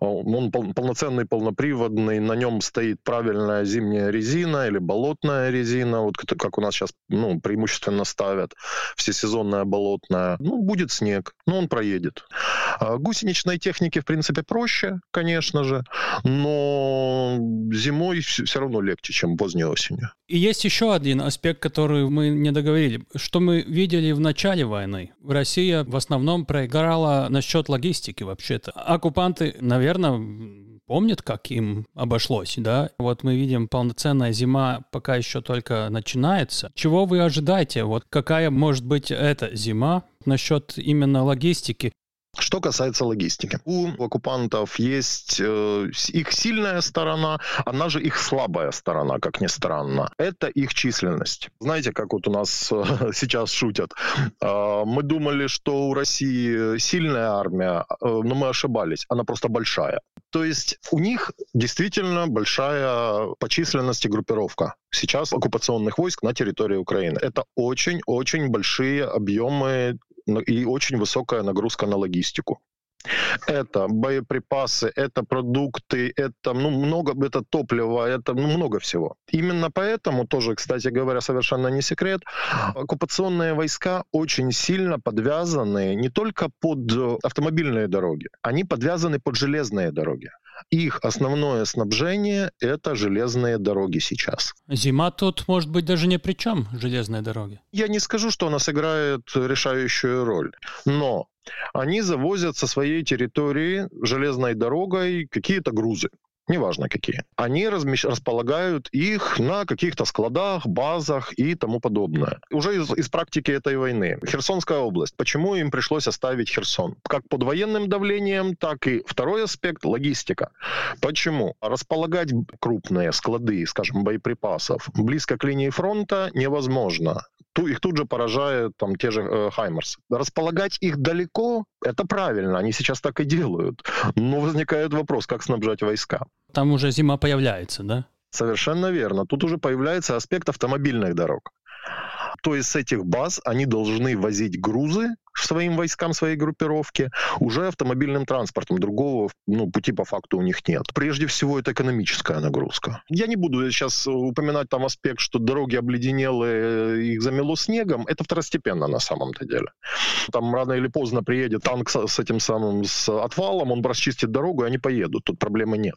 он полноценный, полноприводный, на нем стоит правильная зимняя резина или болотная резина, вот как у нас сейчас ну, преимущественно ставят, всесезонная болотная, ну, будет снег, но он проедет. А гусеничной техники, в принципе, проще, конечно же, но зимой все равно легче, чем поздней осенью. И есть еще один аспект, который мы не договорили. Что мы видели в начале войны? Россия в основном проиграла насчет логистики вообще-то. Оккупанты, наверное, помнят, как им обошлось, да? Вот мы видим, полноценная зима пока еще только начинается. Чего вы ожидаете? Вот какая может быть эта зима насчет именно логистики? Что касается логистики. У оккупантов есть э, их сильная сторона, она же их слабая сторона, как ни странно. Это их численность. Знаете, как вот у нас э, сейчас шутят. Э, мы думали, что у России сильная армия, э, но мы ошибались. Она просто большая. То есть у них действительно большая по численности группировка сейчас оккупационных войск на территории Украины. Это очень-очень большие объемы и очень высокая нагрузка на логистику. Это боеприпасы, это продукты, это ну, много, это топливо, это ну, много всего. Именно поэтому тоже, кстати говоря, совершенно не секрет, оккупационные войска очень сильно подвязаны не только под автомобильные дороги, они подвязаны под железные дороги. Их основное снабжение — это железные дороги сейчас. Зима тут, может быть, даже не при чем, железные дороги. Я не скажу, что она сыграет решающую роль, но они завозят со своей территории железной дорогой какие-то грузы неважно какие, они размещ... располагают их на каких-то складах, базах и тому подобное. Уже из, из практики этой войны. Херсонская область. Почему им пришлось оставить Херсон? Как под военным давлением, так и второй аспект — логистика. Почему? Располагать крупные склады, скажем, боеприпасов близко к линии фронта невозможно их тут же поражают там те же э, Хаймерс. Располагать их далеко — это правильно, они сейчас так и делают. Но возникает вопрос, как снабжать войска. Там уже зима появляется, да? Совершенно верно. Тут уже появляется аспект автомобильных дорог. То есть с этих баз они должны возить грузы своим войскам, своей группировке, уже автомобильным транспортом. Другого ну, пути по факту у них нет. Прежде всего, это экономическая нагрузка. Я не буду сейчас упоминать там аспект, что дороги обледенелые, их замело снегом. Это второстепенно на самом-то деле. Там рано или поздно приедет танк с, с этим самым с отвалом, он расчистит дорогу, и они поедут. Тут проблемы нет.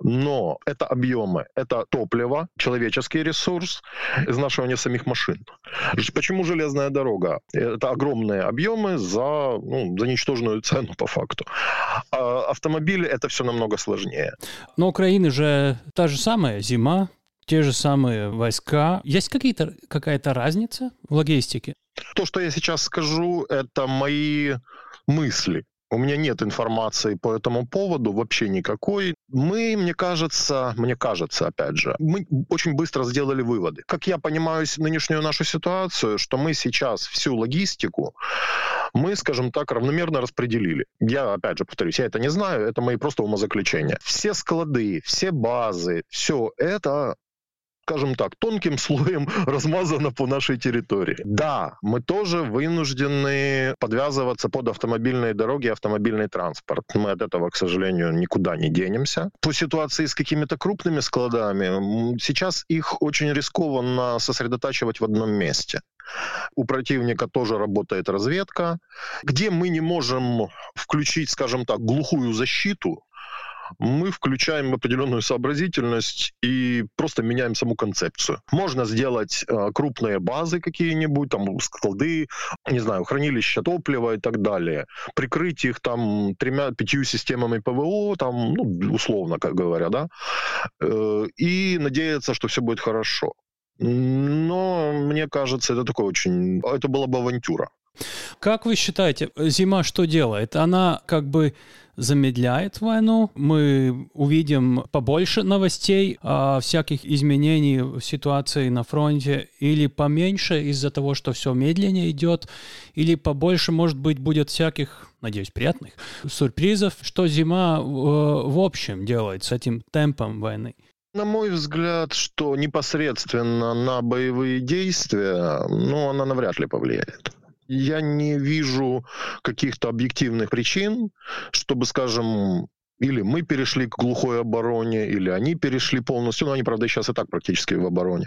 Но это объемы, это топливо, человеческий ресурс, изнашивание самих машин. Почему железная дорога? Это огромные объемы за, ну, за ничтожную цену по факту. А автомобили это все намного сложнее. Но Украины же та же самая зима, те же самые войска. Есть какие-то, какая-то разница в логистике? То, что я сейчас скажу, это мои мысли. У меня нет информации по этому поводу вообще никакой. Мы, мне кажется, мне кажется, опять же, мы очень быстро сделали выводы. Как я понимаю нынешнюю нашу ситуацию, что мы сейчас всю логистику мы, скажем так, равномерно распределили. Я, опять же, повторюсь, я это не знаю, это мои просто умозаключения. Все склады, все базы, все это скажем так, тонким слоем размазано по нашей территории. Да, мы тоже вынуждены подвязываться под автомобильные дороги и автомобильный транспорт. Мы от этого, к сожалению, никуда не денемся. По ситуации с какими-то крупными складами, сейчас их очень рискованно сосредотачивать в одном месте. У противника тоже работает разведка, где мы не можем включить, скажем так, глухую защиту, мы включаем определенную сообразительность и просто меняем саму концепцию. Можно сделать э, крупные базы какие-нибудь, там склады, не знаю, хранилища топлива и так далее, прикрыть их там тремя-пятью системами ПВО, там, ну, условно как говоря, да, э, и надеяться, что все будет хорошо. Но мне кажется, это такое очень... Это была бы авантюра. Как вы считаете, зима что делает? Она как бы замедляет войну, мы увидим побольше новостей о всяких изменений в ситуации на фронте, или поменьше из-за того, что все медленнее идет, или побольше, может быть, будет всяких, надеюсь, приятных сюрпризов, что зима э, в общем делает с этим темпом войны. На мой взгляд, что непосредственно на боевые действия, ну, она навряд ли повлияет я не вижу каких-то объективных причин, чтобы, скажем, или мы перешли к глухой обороне, или они перешли полностью. Ну, они, правда, сейчас и так практически в обороне,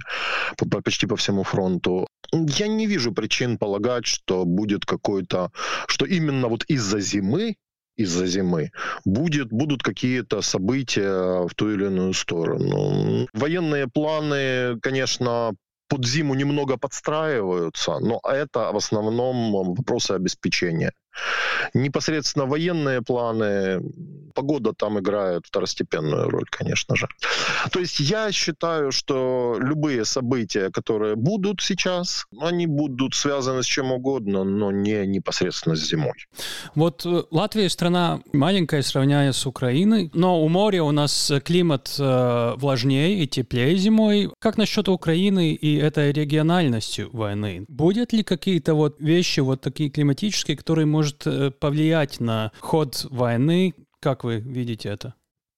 по, по, почти по всему фронту. Я не вижу причин полагать, что будет какой-то, что именно вот из-за зимы из-за зимы, будет, будут какие-то события в ту или иную сторону. Военные планы, конечно, под зиму немного подстраиваются, но это в основном вопросы обеспечения. Непосредственно военные планы, погода там играет второстепенную роль, конечно же. То есть я считаю, что любые события, которые будут сейчас, они будут связаны с чем угодно, но не непосредственно с зимой. Вот э, Латвия страна маленькая, сравняя с Украиной, но у моря у нас климат э, влажнее и теплее зимой. Как насчет Украины и этой региональности войны? Будет ли какие-то вот вещи, вот такие климатические, которые может э, повлиять на ход войны? Как вы видите это?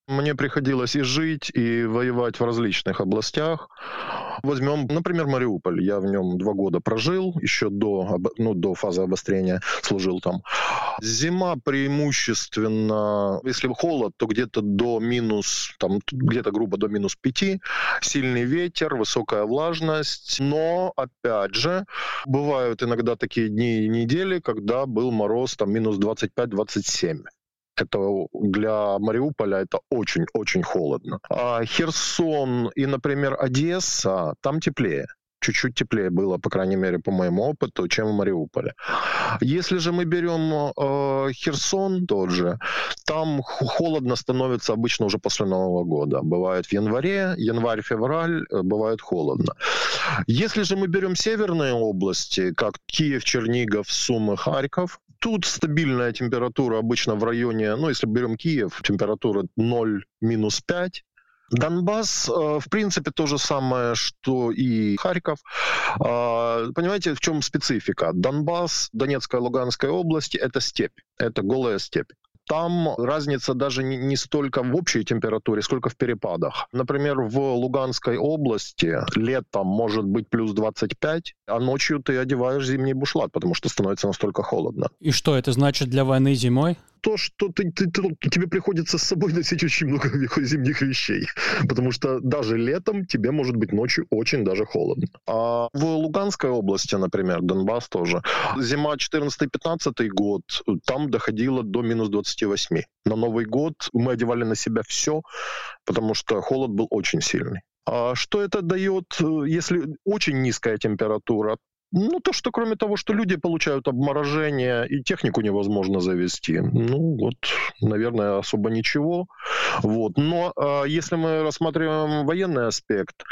Мне приходилось и жить, и воевать в различных областях. Возьмем, например, Мариуполь. Я в нем два года прожил, еще до, ну, до фазы обострения служил там. Зима преимущественно, если холод, то где-то до минус, там где-то грубо до минус 5, сильный ветер, высокая влажность, но, опять же, бывают иногда такие дни и недели, когда был мороз там минус 25-27 это для Мариуполя это очень-очень холодно. А Херсон и, например, Одесса, там теплее чуть-чуть теплее было, по крайней мере, по моему опыту, чем в Мариуполе. Если же мы берем э, Херсон тот же, там холодно становится обычно уже после Нового года. Бывает в январе, январь-февраль, э, бывает холодно. Если же мы берем северные области, как Киев, Чернигов, Сумы, Харьков, тут стабильная температура обычно в районе, ну, если берем Киев, температура 0 минус 5, Донбасс, э, в принципе, то же самое, что и Харьков. А, понимаете, в чем специфика? Донбасс, Донецкая, Луганская области – это степь, это голая степь там разница даже не, столько в общей температуре, сколько в перепадах. Например, в Луганской области летом может быть плюс 25, а ночью ты одеваешь зимний бушлат, потому что становится настолько холодно. И что это значит для войны зимой? То, что ты, ты, ты, тебе приходится с собой носить очень много зимних вещей. Потому что даже летом тебе может быть ночью очень даже холодно. А в Луганской области, например, Донбасс тоже, зима 14-15 год, там доходило до минус 28. На Новый год мы одевали на себя все, потому что холод был очень сильный. А что это дает, если очень низкая температура? Ну, то, что кроме того, что люди получают обморожение и технику невозможно завести, ну, вот, наверное, особо ничего. Вот. Но э, если мы рассматриваем военный аспект,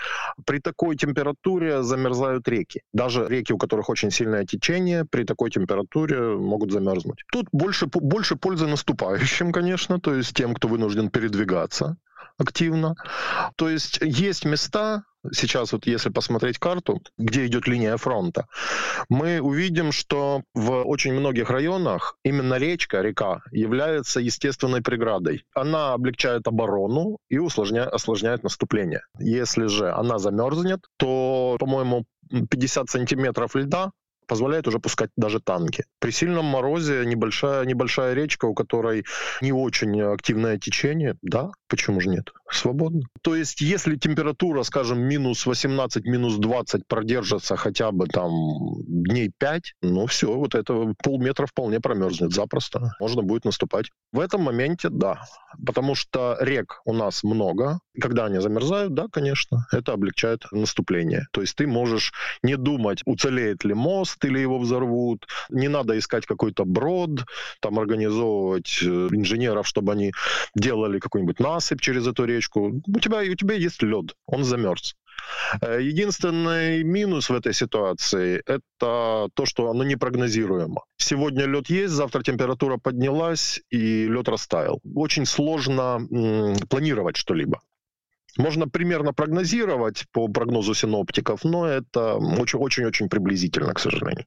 при такой температуре замерзают реки. Даже реки, у которых очень сильное течение, при такой температуре могут замерзнуть. Тут больше, больше пользы наступающим, конечно, то есть тем, кто вынужден передвигаться активно. То есть есть места, сейчас вот если посмотреть карту, где идет линия фронта, мы увидим, что в очень многих районах именно речка, река, является естественной преградой. Она облегчает оборону и усложняет, осложняет наступление. Если же она замерзнет, то, по-моему, 50 сантиметров льда позволяет уже пускать даже танки. При сильном морозе небольшая, небольшая речка, у которой не очень активное течение, да, почему же нет? Свободно. То есть, если температура, скажем, минус 18, минус 20 продержится хотя бы там дней 5, ну все, вот это полметра вполне промерзнет запросто. Можно будет наступать. В этом моменте, да. Потому что рек у нас много. Когда они замерзают, да, конечно, это облегчает наступление. То есть ты можешь не думать, уцелеет ли мост, или его взорвут. Не надо искать какой-то брод, там организовывать э, инженеров, чтобы они делали какую-нибудь насыпь через эту речку. У тебя, у тебя есть лед, он замерз. Э, единственный минус в этой ситуации – это то, что оно непрогнозируемо. Сегодня лед есть, завтра температура поднялась, и лед растаял. Очень сложно м, планировать что-либо. Можно примерно прогнозировать по прогнозу синоптиков, но это очень-очень приблизительно, к сожалению.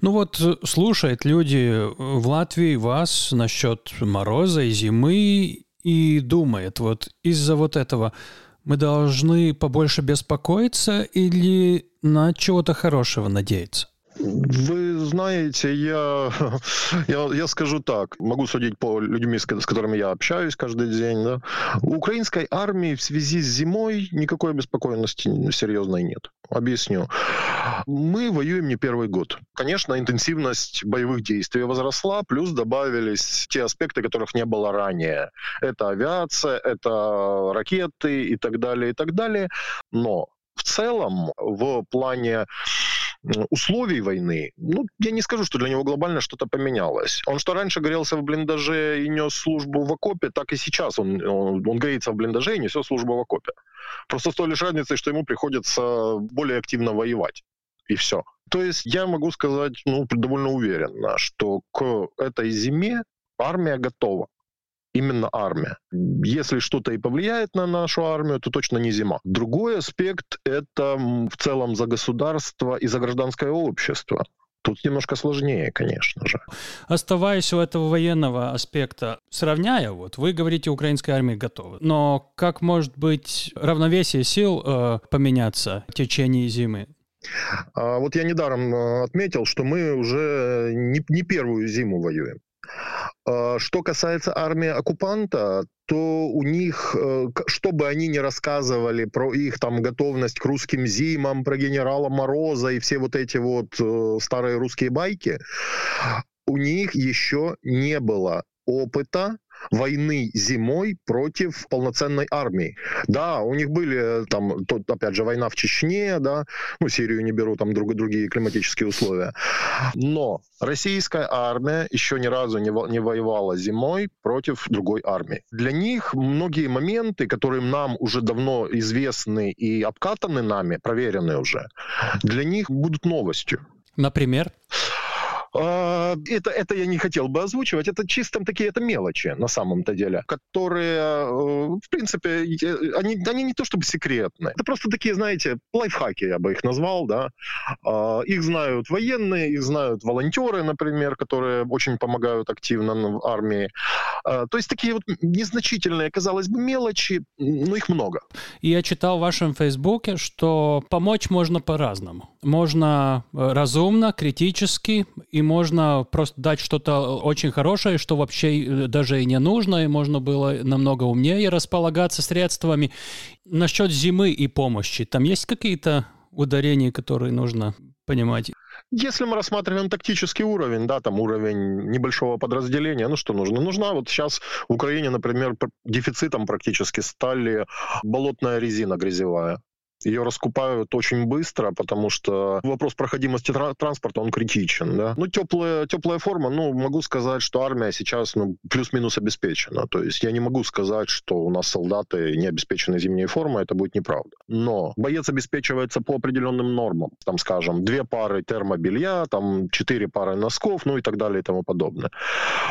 Ну вот слушают люди э, в Латвии вас насчет мороза и зимы и думает, вот из-за вот этого мы должны побольше беспокоиться или на чего-то хорошего надеяться? Вы знаете, я, я, я скажу так, могу судить по людям, с которыми я общаюсь каждый день. Да? У украинской армии в связи с зимой никакой обеспокоенности серьезной нет. Объясню. Мы воюем не первый год. Конечно, интенсивность боевых действий возросла, плюс добавились те аспекты, которых не было ранее. Это авиация, это ракеты и так далее, и так далее. Но в целом, в плане условий войны, ну, я не скажу, что для него глобально что-то поменялось. Он что раньше грелся в блиндаже и нес службу в окопе, так и сейчас он, он, он греется в блиндаже и несет службу в окопе. Просто с той лишь разницей, что ему приходится более активно воевать. И все. То есть я могу сказать, ну, довольно уверенно, что к этой зиме армия готова именно армия. Если что-то и повлияет на нашу армию, то точно не зима. Другой аспект — это в целом за государство и за гражданское общество. Тут немножко сложнее, конечно же. Оставаясь у этого военного аспекта, сравняя, вот вы говорите, украинская армия готова. Но как может быть равновесие сил э, поменяться в течение зимы? А вот я недаром э, отметил, что мы уже не, не первую зиму воюем. А, что касается армии оккупанта, то у них, э, что бы они ни рассказывали про их там готовность к русским зимам, про генерала Мороза и все вот эти вот э, старые русские байки, у них еще не было опыта войны зимой против полноценной армии. Да, у них были там, тут, опять же, война в Чечне, да, ну, Сирию не беру, там друг, другие климатические условия. Но российская армия еще ни разу не, не воевала зимой против другой армии. Для них многие моменты, которые нам уже давно известны и обкатаны нами, проверены уже, для них будут новостью. Например? А, это, это я не хотел бы озвучивать. Это чисто такие это мелочи на самом-то деле, которые, э, в принципе, они, они не то чтобы секретные. Это просто такие, знаете, лайфхаки, я бы их назвал, да. А, их знают военные, их знают волонтеры, например, которые очень помогают активно в армии. А, то есть такие вот незначительные, казалось бы, мелочи, но их много. Я читал в вашем фейсбуке, что помочь можно по-разному. Можно э, разумно, критически и можно просто дать что-то очень хорошее, что вообще э, даже и не нужно, и можно было намного умнее располагаться средствами. Насчет зимы и помощи, там есть какие-то ударения, которые нужно понимать? Если мы рассматриваем тактический уровень, да, там уровень небольшого подразделения, ну что нужно? Нужна вот сейчас в Украине, например, дефицитом практически стали болотная резина грязевая. Ее раскупают очень быстро, потому что вопрос проходимости транспорта, он критичен. Да? Ну, теплая, теплая форма, ну, могу сказать, что армия сейчас ну, плюс-минус обеспечена. То есть я не могу сказать, что у нас солдаты не обеспечены зимней формой, это будет неправда. Но боец обеспечивается по определенным нормам. Там, скажем, две пары термобелья, там четыре пары носков, ну и так далее и тому подобное.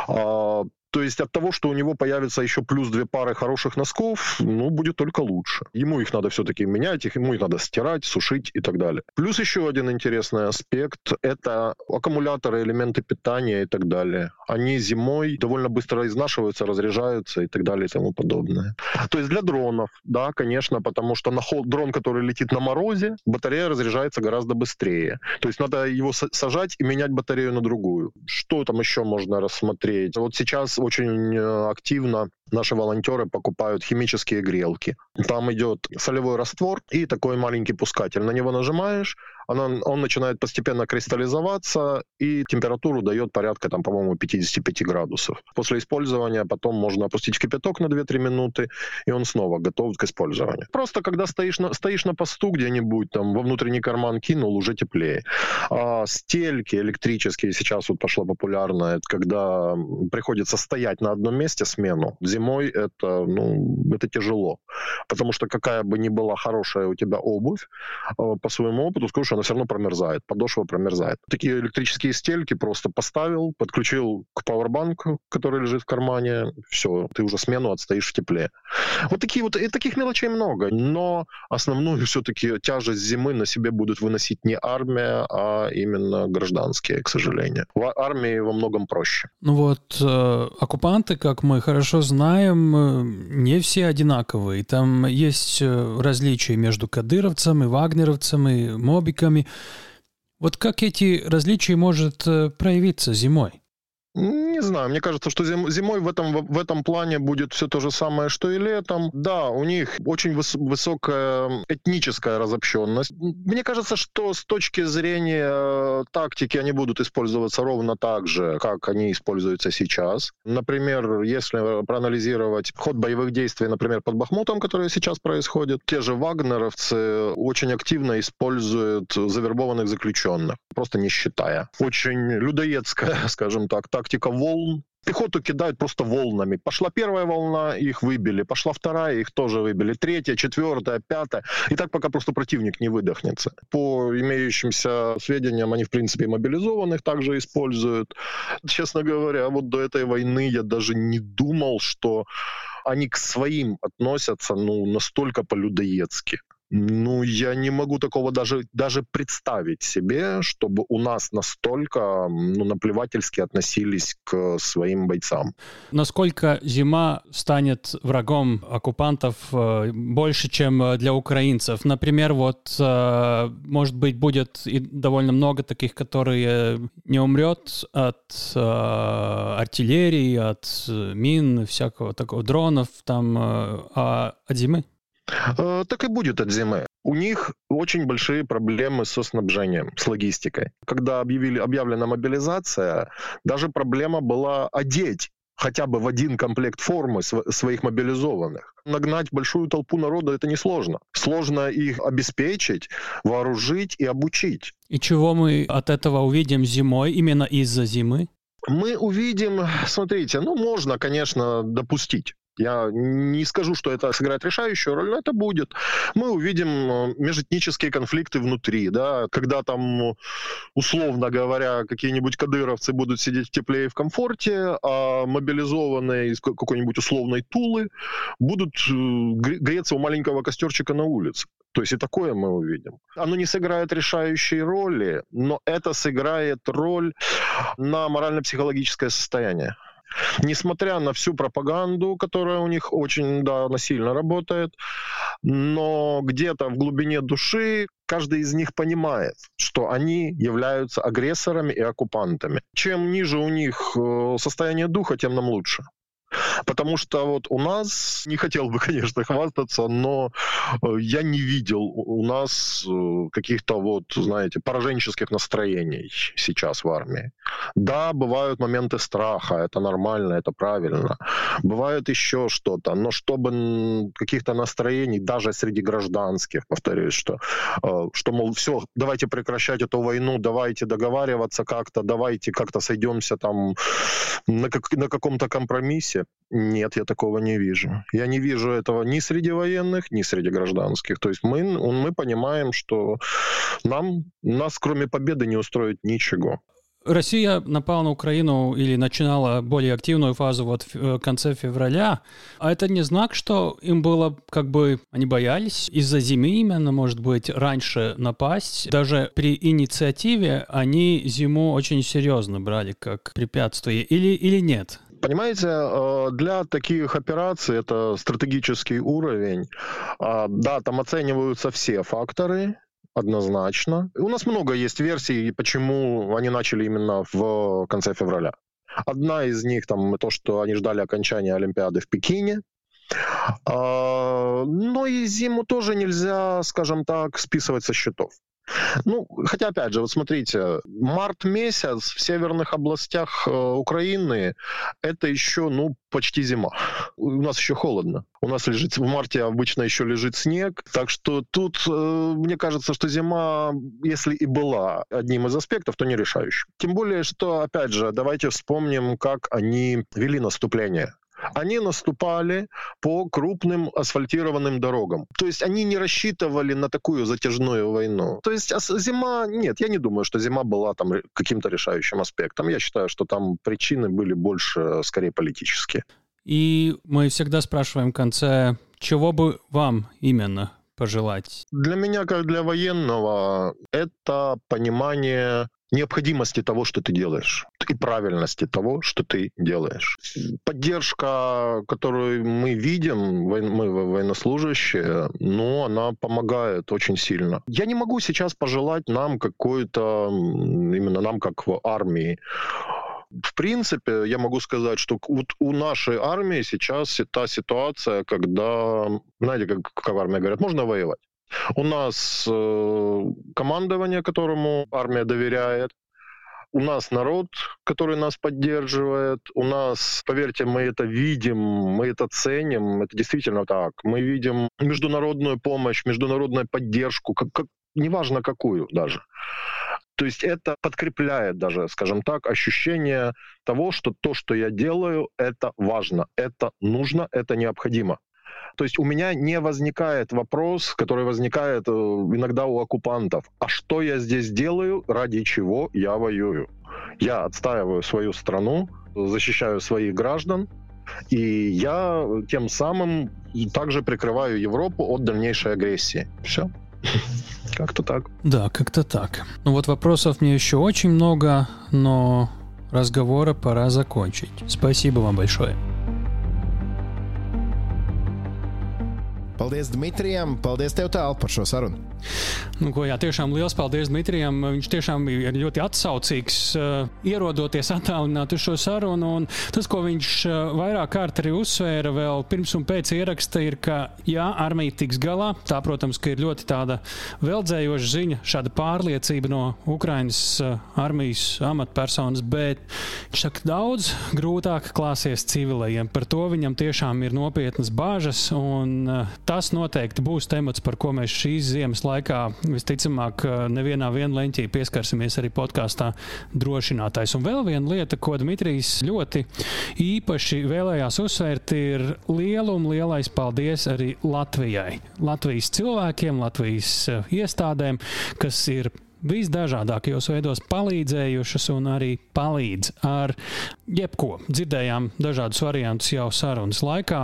А, то есть от того, что у него появится еще плюс две пары хороших носков, ну, будет только лучше. Ему их надо все-таки менять, их, ему их надо стирать, сушить и так далее. Плюс еще один интересный аспект — это аккумуляторы, элементы питания и так далее. Они зимой довольно быстро изнашиваются, разряжаются и так далее и тому подобное. То есть для дронов, да, конечно, потому что на ход, дрон, который летит на морозе, батарея разряжается гораздо быстрее. То есть надо его сажать и менять батарею на другую. Что там еще можно рассмотреть? Вот сейчас очень э, активно наши волонтеры покупают химические грелки. Там идет солевой раствор и такой маленький пускатель. На него нажимаешь, она, он начинает постепенно кристаллизоваться, и температуру дает порядка, там, по-моему, 55 градусов. После использования потом можно опустить кипяток на 2-3 минуты, и он снова готов к использованию. Просто когда стоишь на, стоишь на посту где-нибудь, там, во внутренний карман кинул, уже теплее. А стельки электрические сейчас вот пошло популярно, это когда приходится стоять на одном месте смену. Зимой это, ну, это тяжело. Потому что какая бы ни была хорошая у тебя обувь, а, по своему опыту скажу, она все равно промерзает, подошва промерзает. Такие электрические стельки просто поставил, подключил к пауэрбанку, который лежит в кармане, все, ты уже смену отстоишь в тепле. Вот такие вот, и таких мелочей много, но основную все-таки тяжесть зимы на себе будут выносить не армия, а именно гражданские, к сожалению. В армии во многом проще. Ну вот, э, оккупанты, как мы хорошо знаем, э, не все одинаковые. Там есть э, различия между кадыровцами, вагнеровцами, мобиками, рынками. Вот как эти различия может э, проявиться зимой? Не знаю, мне кажется, что зим, зимой в этом, в этом плане будет все то же самое, что и летом. Да, у них очень выс, высокая этническая разобщенность. Мне кажется, что с точки зрения э, тактики они будут использоваться ровно так же, как они используются сейчас. Например, если проанализировать ход боевых действий, например, под Бахмутом, который сейчас происходит, те же вагнеровцы очень активно используют завербованных заключенных, просто не считая. Очень людоедская, скажем так тактика волн. Пехоту кидают просто волнами. Пошла первая волна, их выбили. Пошла вторая, их тоже выбили. Третья, четвертая, пятая. И так пока просто противник не выдохнется. По имеющимся сведениям, они, в принципе, мобилизованных также используют. Честно говоря, вот до этой войны я даже не думал, что они к своим относятся ну, настолько по-людоедски. Ну, я не могу такого даже, даже представить себе, чтобы у нас настолько ну, наплевательски относились к своим бойцам. Насколько зима станет врагом оккупантов э, больше, чем для украинцев? Например, вот, э, может быть, будет и довольно много таких, которые не умрет от э, артиллерии, от мин, всякого такого, дронов там, а от зимы? Э, так и будет от зимы. У них очень большие проблемы со снабжением, с логистикой. Когда объявили, объявлена мобилизация, даже проблема была одеть хотя бы в один комплект формы своих мобилизованных. Нагнать большую толпу народа это несложно. Сложно их обеспечить, вооружить и обучить. И чего мы от этого увидим зимой, именно из-за зимы? Мы увидим, смотрите, ну можно, конечно, допустить я не скажу, что это сыграет решающую роль, но это будет. Мы увидим э, межэтнические конфликты внутри, да, когда там, условно говоря, какие-нибудь кадыровцы будут сидеть в тепле и в комфорте, а мобилизованные из какой-нибудь условной Тулы будут э, греться у маленького костерчика на улице. То есть и такое мы увидим. Оно не сыграет решающей роли, но это сыграет роль на морально-психологическое состояние. Несмотря на всю пропаганду, которая у них очень да, насильно работает, но где-то в глубине души каждый из них понимает, что они являются агрессорами и оккупантами. Чем ниже у них э, состояние духа, тем нам лучше. Потому что вот у нас, не хотел бы, конечно, хвастаться, но э, я не видел у нас э, каких-то вот, знаете, пораженческих настроений сейчас в армии. Да, бывают моменты страха, это нормально, это правильно. Бывает еще что-то, но чтобы каких-то настроений, даже среди гражданских, повторюсь, что, э, что мол, все, давайте прекращать эту войну, давайте договариваться как-то, давайте как-то сойдемся там на, как, на каком-то компромиссе. Нет, я такого не вижу. Я не вижу этого ни среди военных, ни среди гражданских. То есть мы, мы понимаем, что нам, нас кроме победы не устроит ничего. Россия напала на Украину или начинала более активную фазу вот в э, конце февраля. А это не знак, что им было как бы... Они боялись из-за зимы именно, может быть, раньше напасть. Даже при инициативе они зиму очень серьезно брали как препятствие. Или, или нет? Понимаете, э, для таких операций это стратегический уровень. А, да, там оцениваются все факторы, однозначно. У нас много есть версий, почему они начали именно в конце февраля. Одна из них там то, что они ждали окончания Олимпиады в Пекине. А, но и зиму тоже нельзя, скажем так, списывать со счетов. Ну, хотя, опять же, вот смотрите, март месяц в северных областях э, Украины это еще, ну, почти зима. У нас еще холодно. У нас лежит в марте обычно еще лежит снег. Так что тут, э, мне кажется, что зима, если и была одним из аспектов, то не решающим. Тем более, что, опять же, давайте вспомним, как они вели наступление они наступали по крупным асфальтированным дорогам. То есть они не рассчитывали на такую затяжную войну. То есть зима, нет, я не думаю, что зима была там каким-то решающим аспектом. Я считаю, что там причины были больше, скорее, политические. И мы всегда спрашиваем в конце, чего бы вам именно пожелать? Для меня, как для военного, это понимание необходимости того, что ты делаешь, и правильности того, что ты делаешь. Поддержка, которую мы видим, мы военнослужащие, ну, она помогает очень сильно. Я не могу сейчас пожелать нам какой-то, именно нам как в армии, в принципе, я могу сказать, что вот у нашей армии сейчас та ситуация, когда, знаете, как, как в армии говорят, можно воевать. У нас э, командование, которому армия доверяет. У нас народ, который нас поддерживает. У нас, поверьте, мы это видим, мы это ценим. Это действительно так. Мы видим международную помощь, международную поддержку, как, как, неважно какую даже. То есть это подкрепляет даже, скажем так, ощущение того, что то, что я делаю, это важно, это нужно, это необходимо. То есть у меня не возникает вопрос, который возникает э, иногда у оккупантов. А что я здесь делаю, ради чего я воюю? Я отстаиваю свою страну, защищаю своих граждан, И я тем самым также прикрываю Европу от дальнейшей агрессии. Все. Как-то так. Да, как-то так. Ну вот вопросов мне еще очень много, но разговора пора закончить. Спасибо вам большое. Paldies Dmitrijam, paldies tev tālu par šo sarunu. Nu, ko, jā, tiešām liels paldies Dmitrijam. Viņš tiešām bija ļoti atsaucīgs, uh, ierodoties attālināt uz šo sarunu. Un tas, ko viņš uh, vairāk kārt arī uzsvēra vēl pirms un pēc ieraksta, ir, ka jā, armija tiks galā. Tā, protams, ir ļoti tāda veldzējoša ziņa, šāda pārliecība no Ukraiņas uh, armijas amatpersonas, bet viņš saka, daudz grūtāk klāsies civilajiem. Par to viņam tiešām ir nopietnas bāžas, un uh, tas noteikti būs temats, par ko mēs šīs ziemas laikā laikā visticamāk nevienā leņķī pieskarsimies arī podkāstā drošinātājs. Un vēl viena lieta, ko Dmitrijs ļoti īpaši vēlējās uzsvērt, ir liela un lielais paldies arī Latvijai. Latvijas cilvēkiem, Latvijas iestādēm, kas ir visdažādākajos veidos palīdzējušas un arī palīdz ar jebko. Dzirdējām dažādus variantus jau sarunas laikā,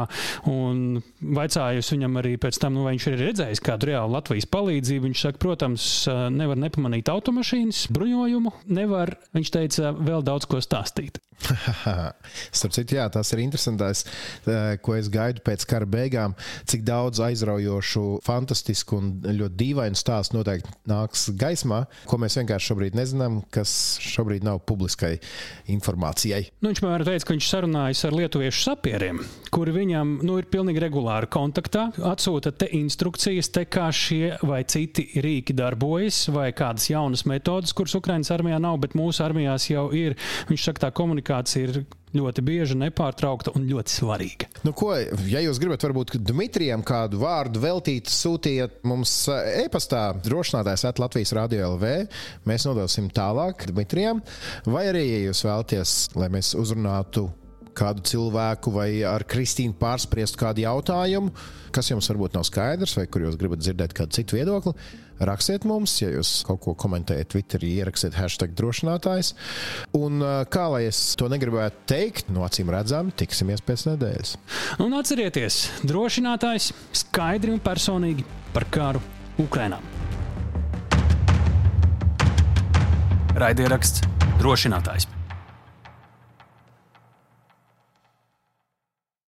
un vaicājus viņam arī pēc tam, nu, vai viņš ir redzējis kādu reālu Latvijas palīdzību. Viņš saka, protams, nevar nepamanīt automašīnas, bruņojumu, nevar, viņš teica, vēl daudz ko stāstīt. Starp citu, jā, tas ir interesantais, ko es gaidu pēc kara beigām. Cik daudz aizraujošu, fantastisku un ļoti dīvainu stāstu noteikti nāks gaismā, ko mēs vienkārši šobrīd nezinām, kas šobrīd nav publiskai informācijai. Nu, viņš man teica, ka viņš sarunājas ar lietuviešu sapieriem, kuri viņam nu, ir pilnīgi regulāri kontaktā, atsūta te instrukcijas, te kā šie vai citi rīki darbojas, vai kādas jaunas metodas, kuras Ukraiņas armijā nav, bet mūsu armijās jau ir. Viņš saka, tā komunikācija ir ļoti bieža, nepārtraukta un ļoti svarīga. Nu, ko, ja jūs gribat, varbūt Dmitrijam kādu vārdu veltīt, sūtiet mums eh, e-pastā drošinātājs at Latvijas Radio LV. Mēs nodosim tālāk Dmitrijam. Vai arī, ja jūs vēlaties, lai mēs uzrunātu kādu cilvēku vai ar Kristīnu pārspriest kādu jautājumu, kas jums varbūt nav skaidrs, vai kur jūs gribat dzirdēt kādu citu viedokli, rakstiet mums, ja jūs kaut ko komentējat Twitterī, ierakstiet hashtag drošinātājs. Un kā lai es to negribētu teikt, no acīm redzami, tiksimies pēc nedēļas. Un atcerieties, drošinātājs skaidri un personīgi par karu Ukrainā. Raidieraksts drošinātājs.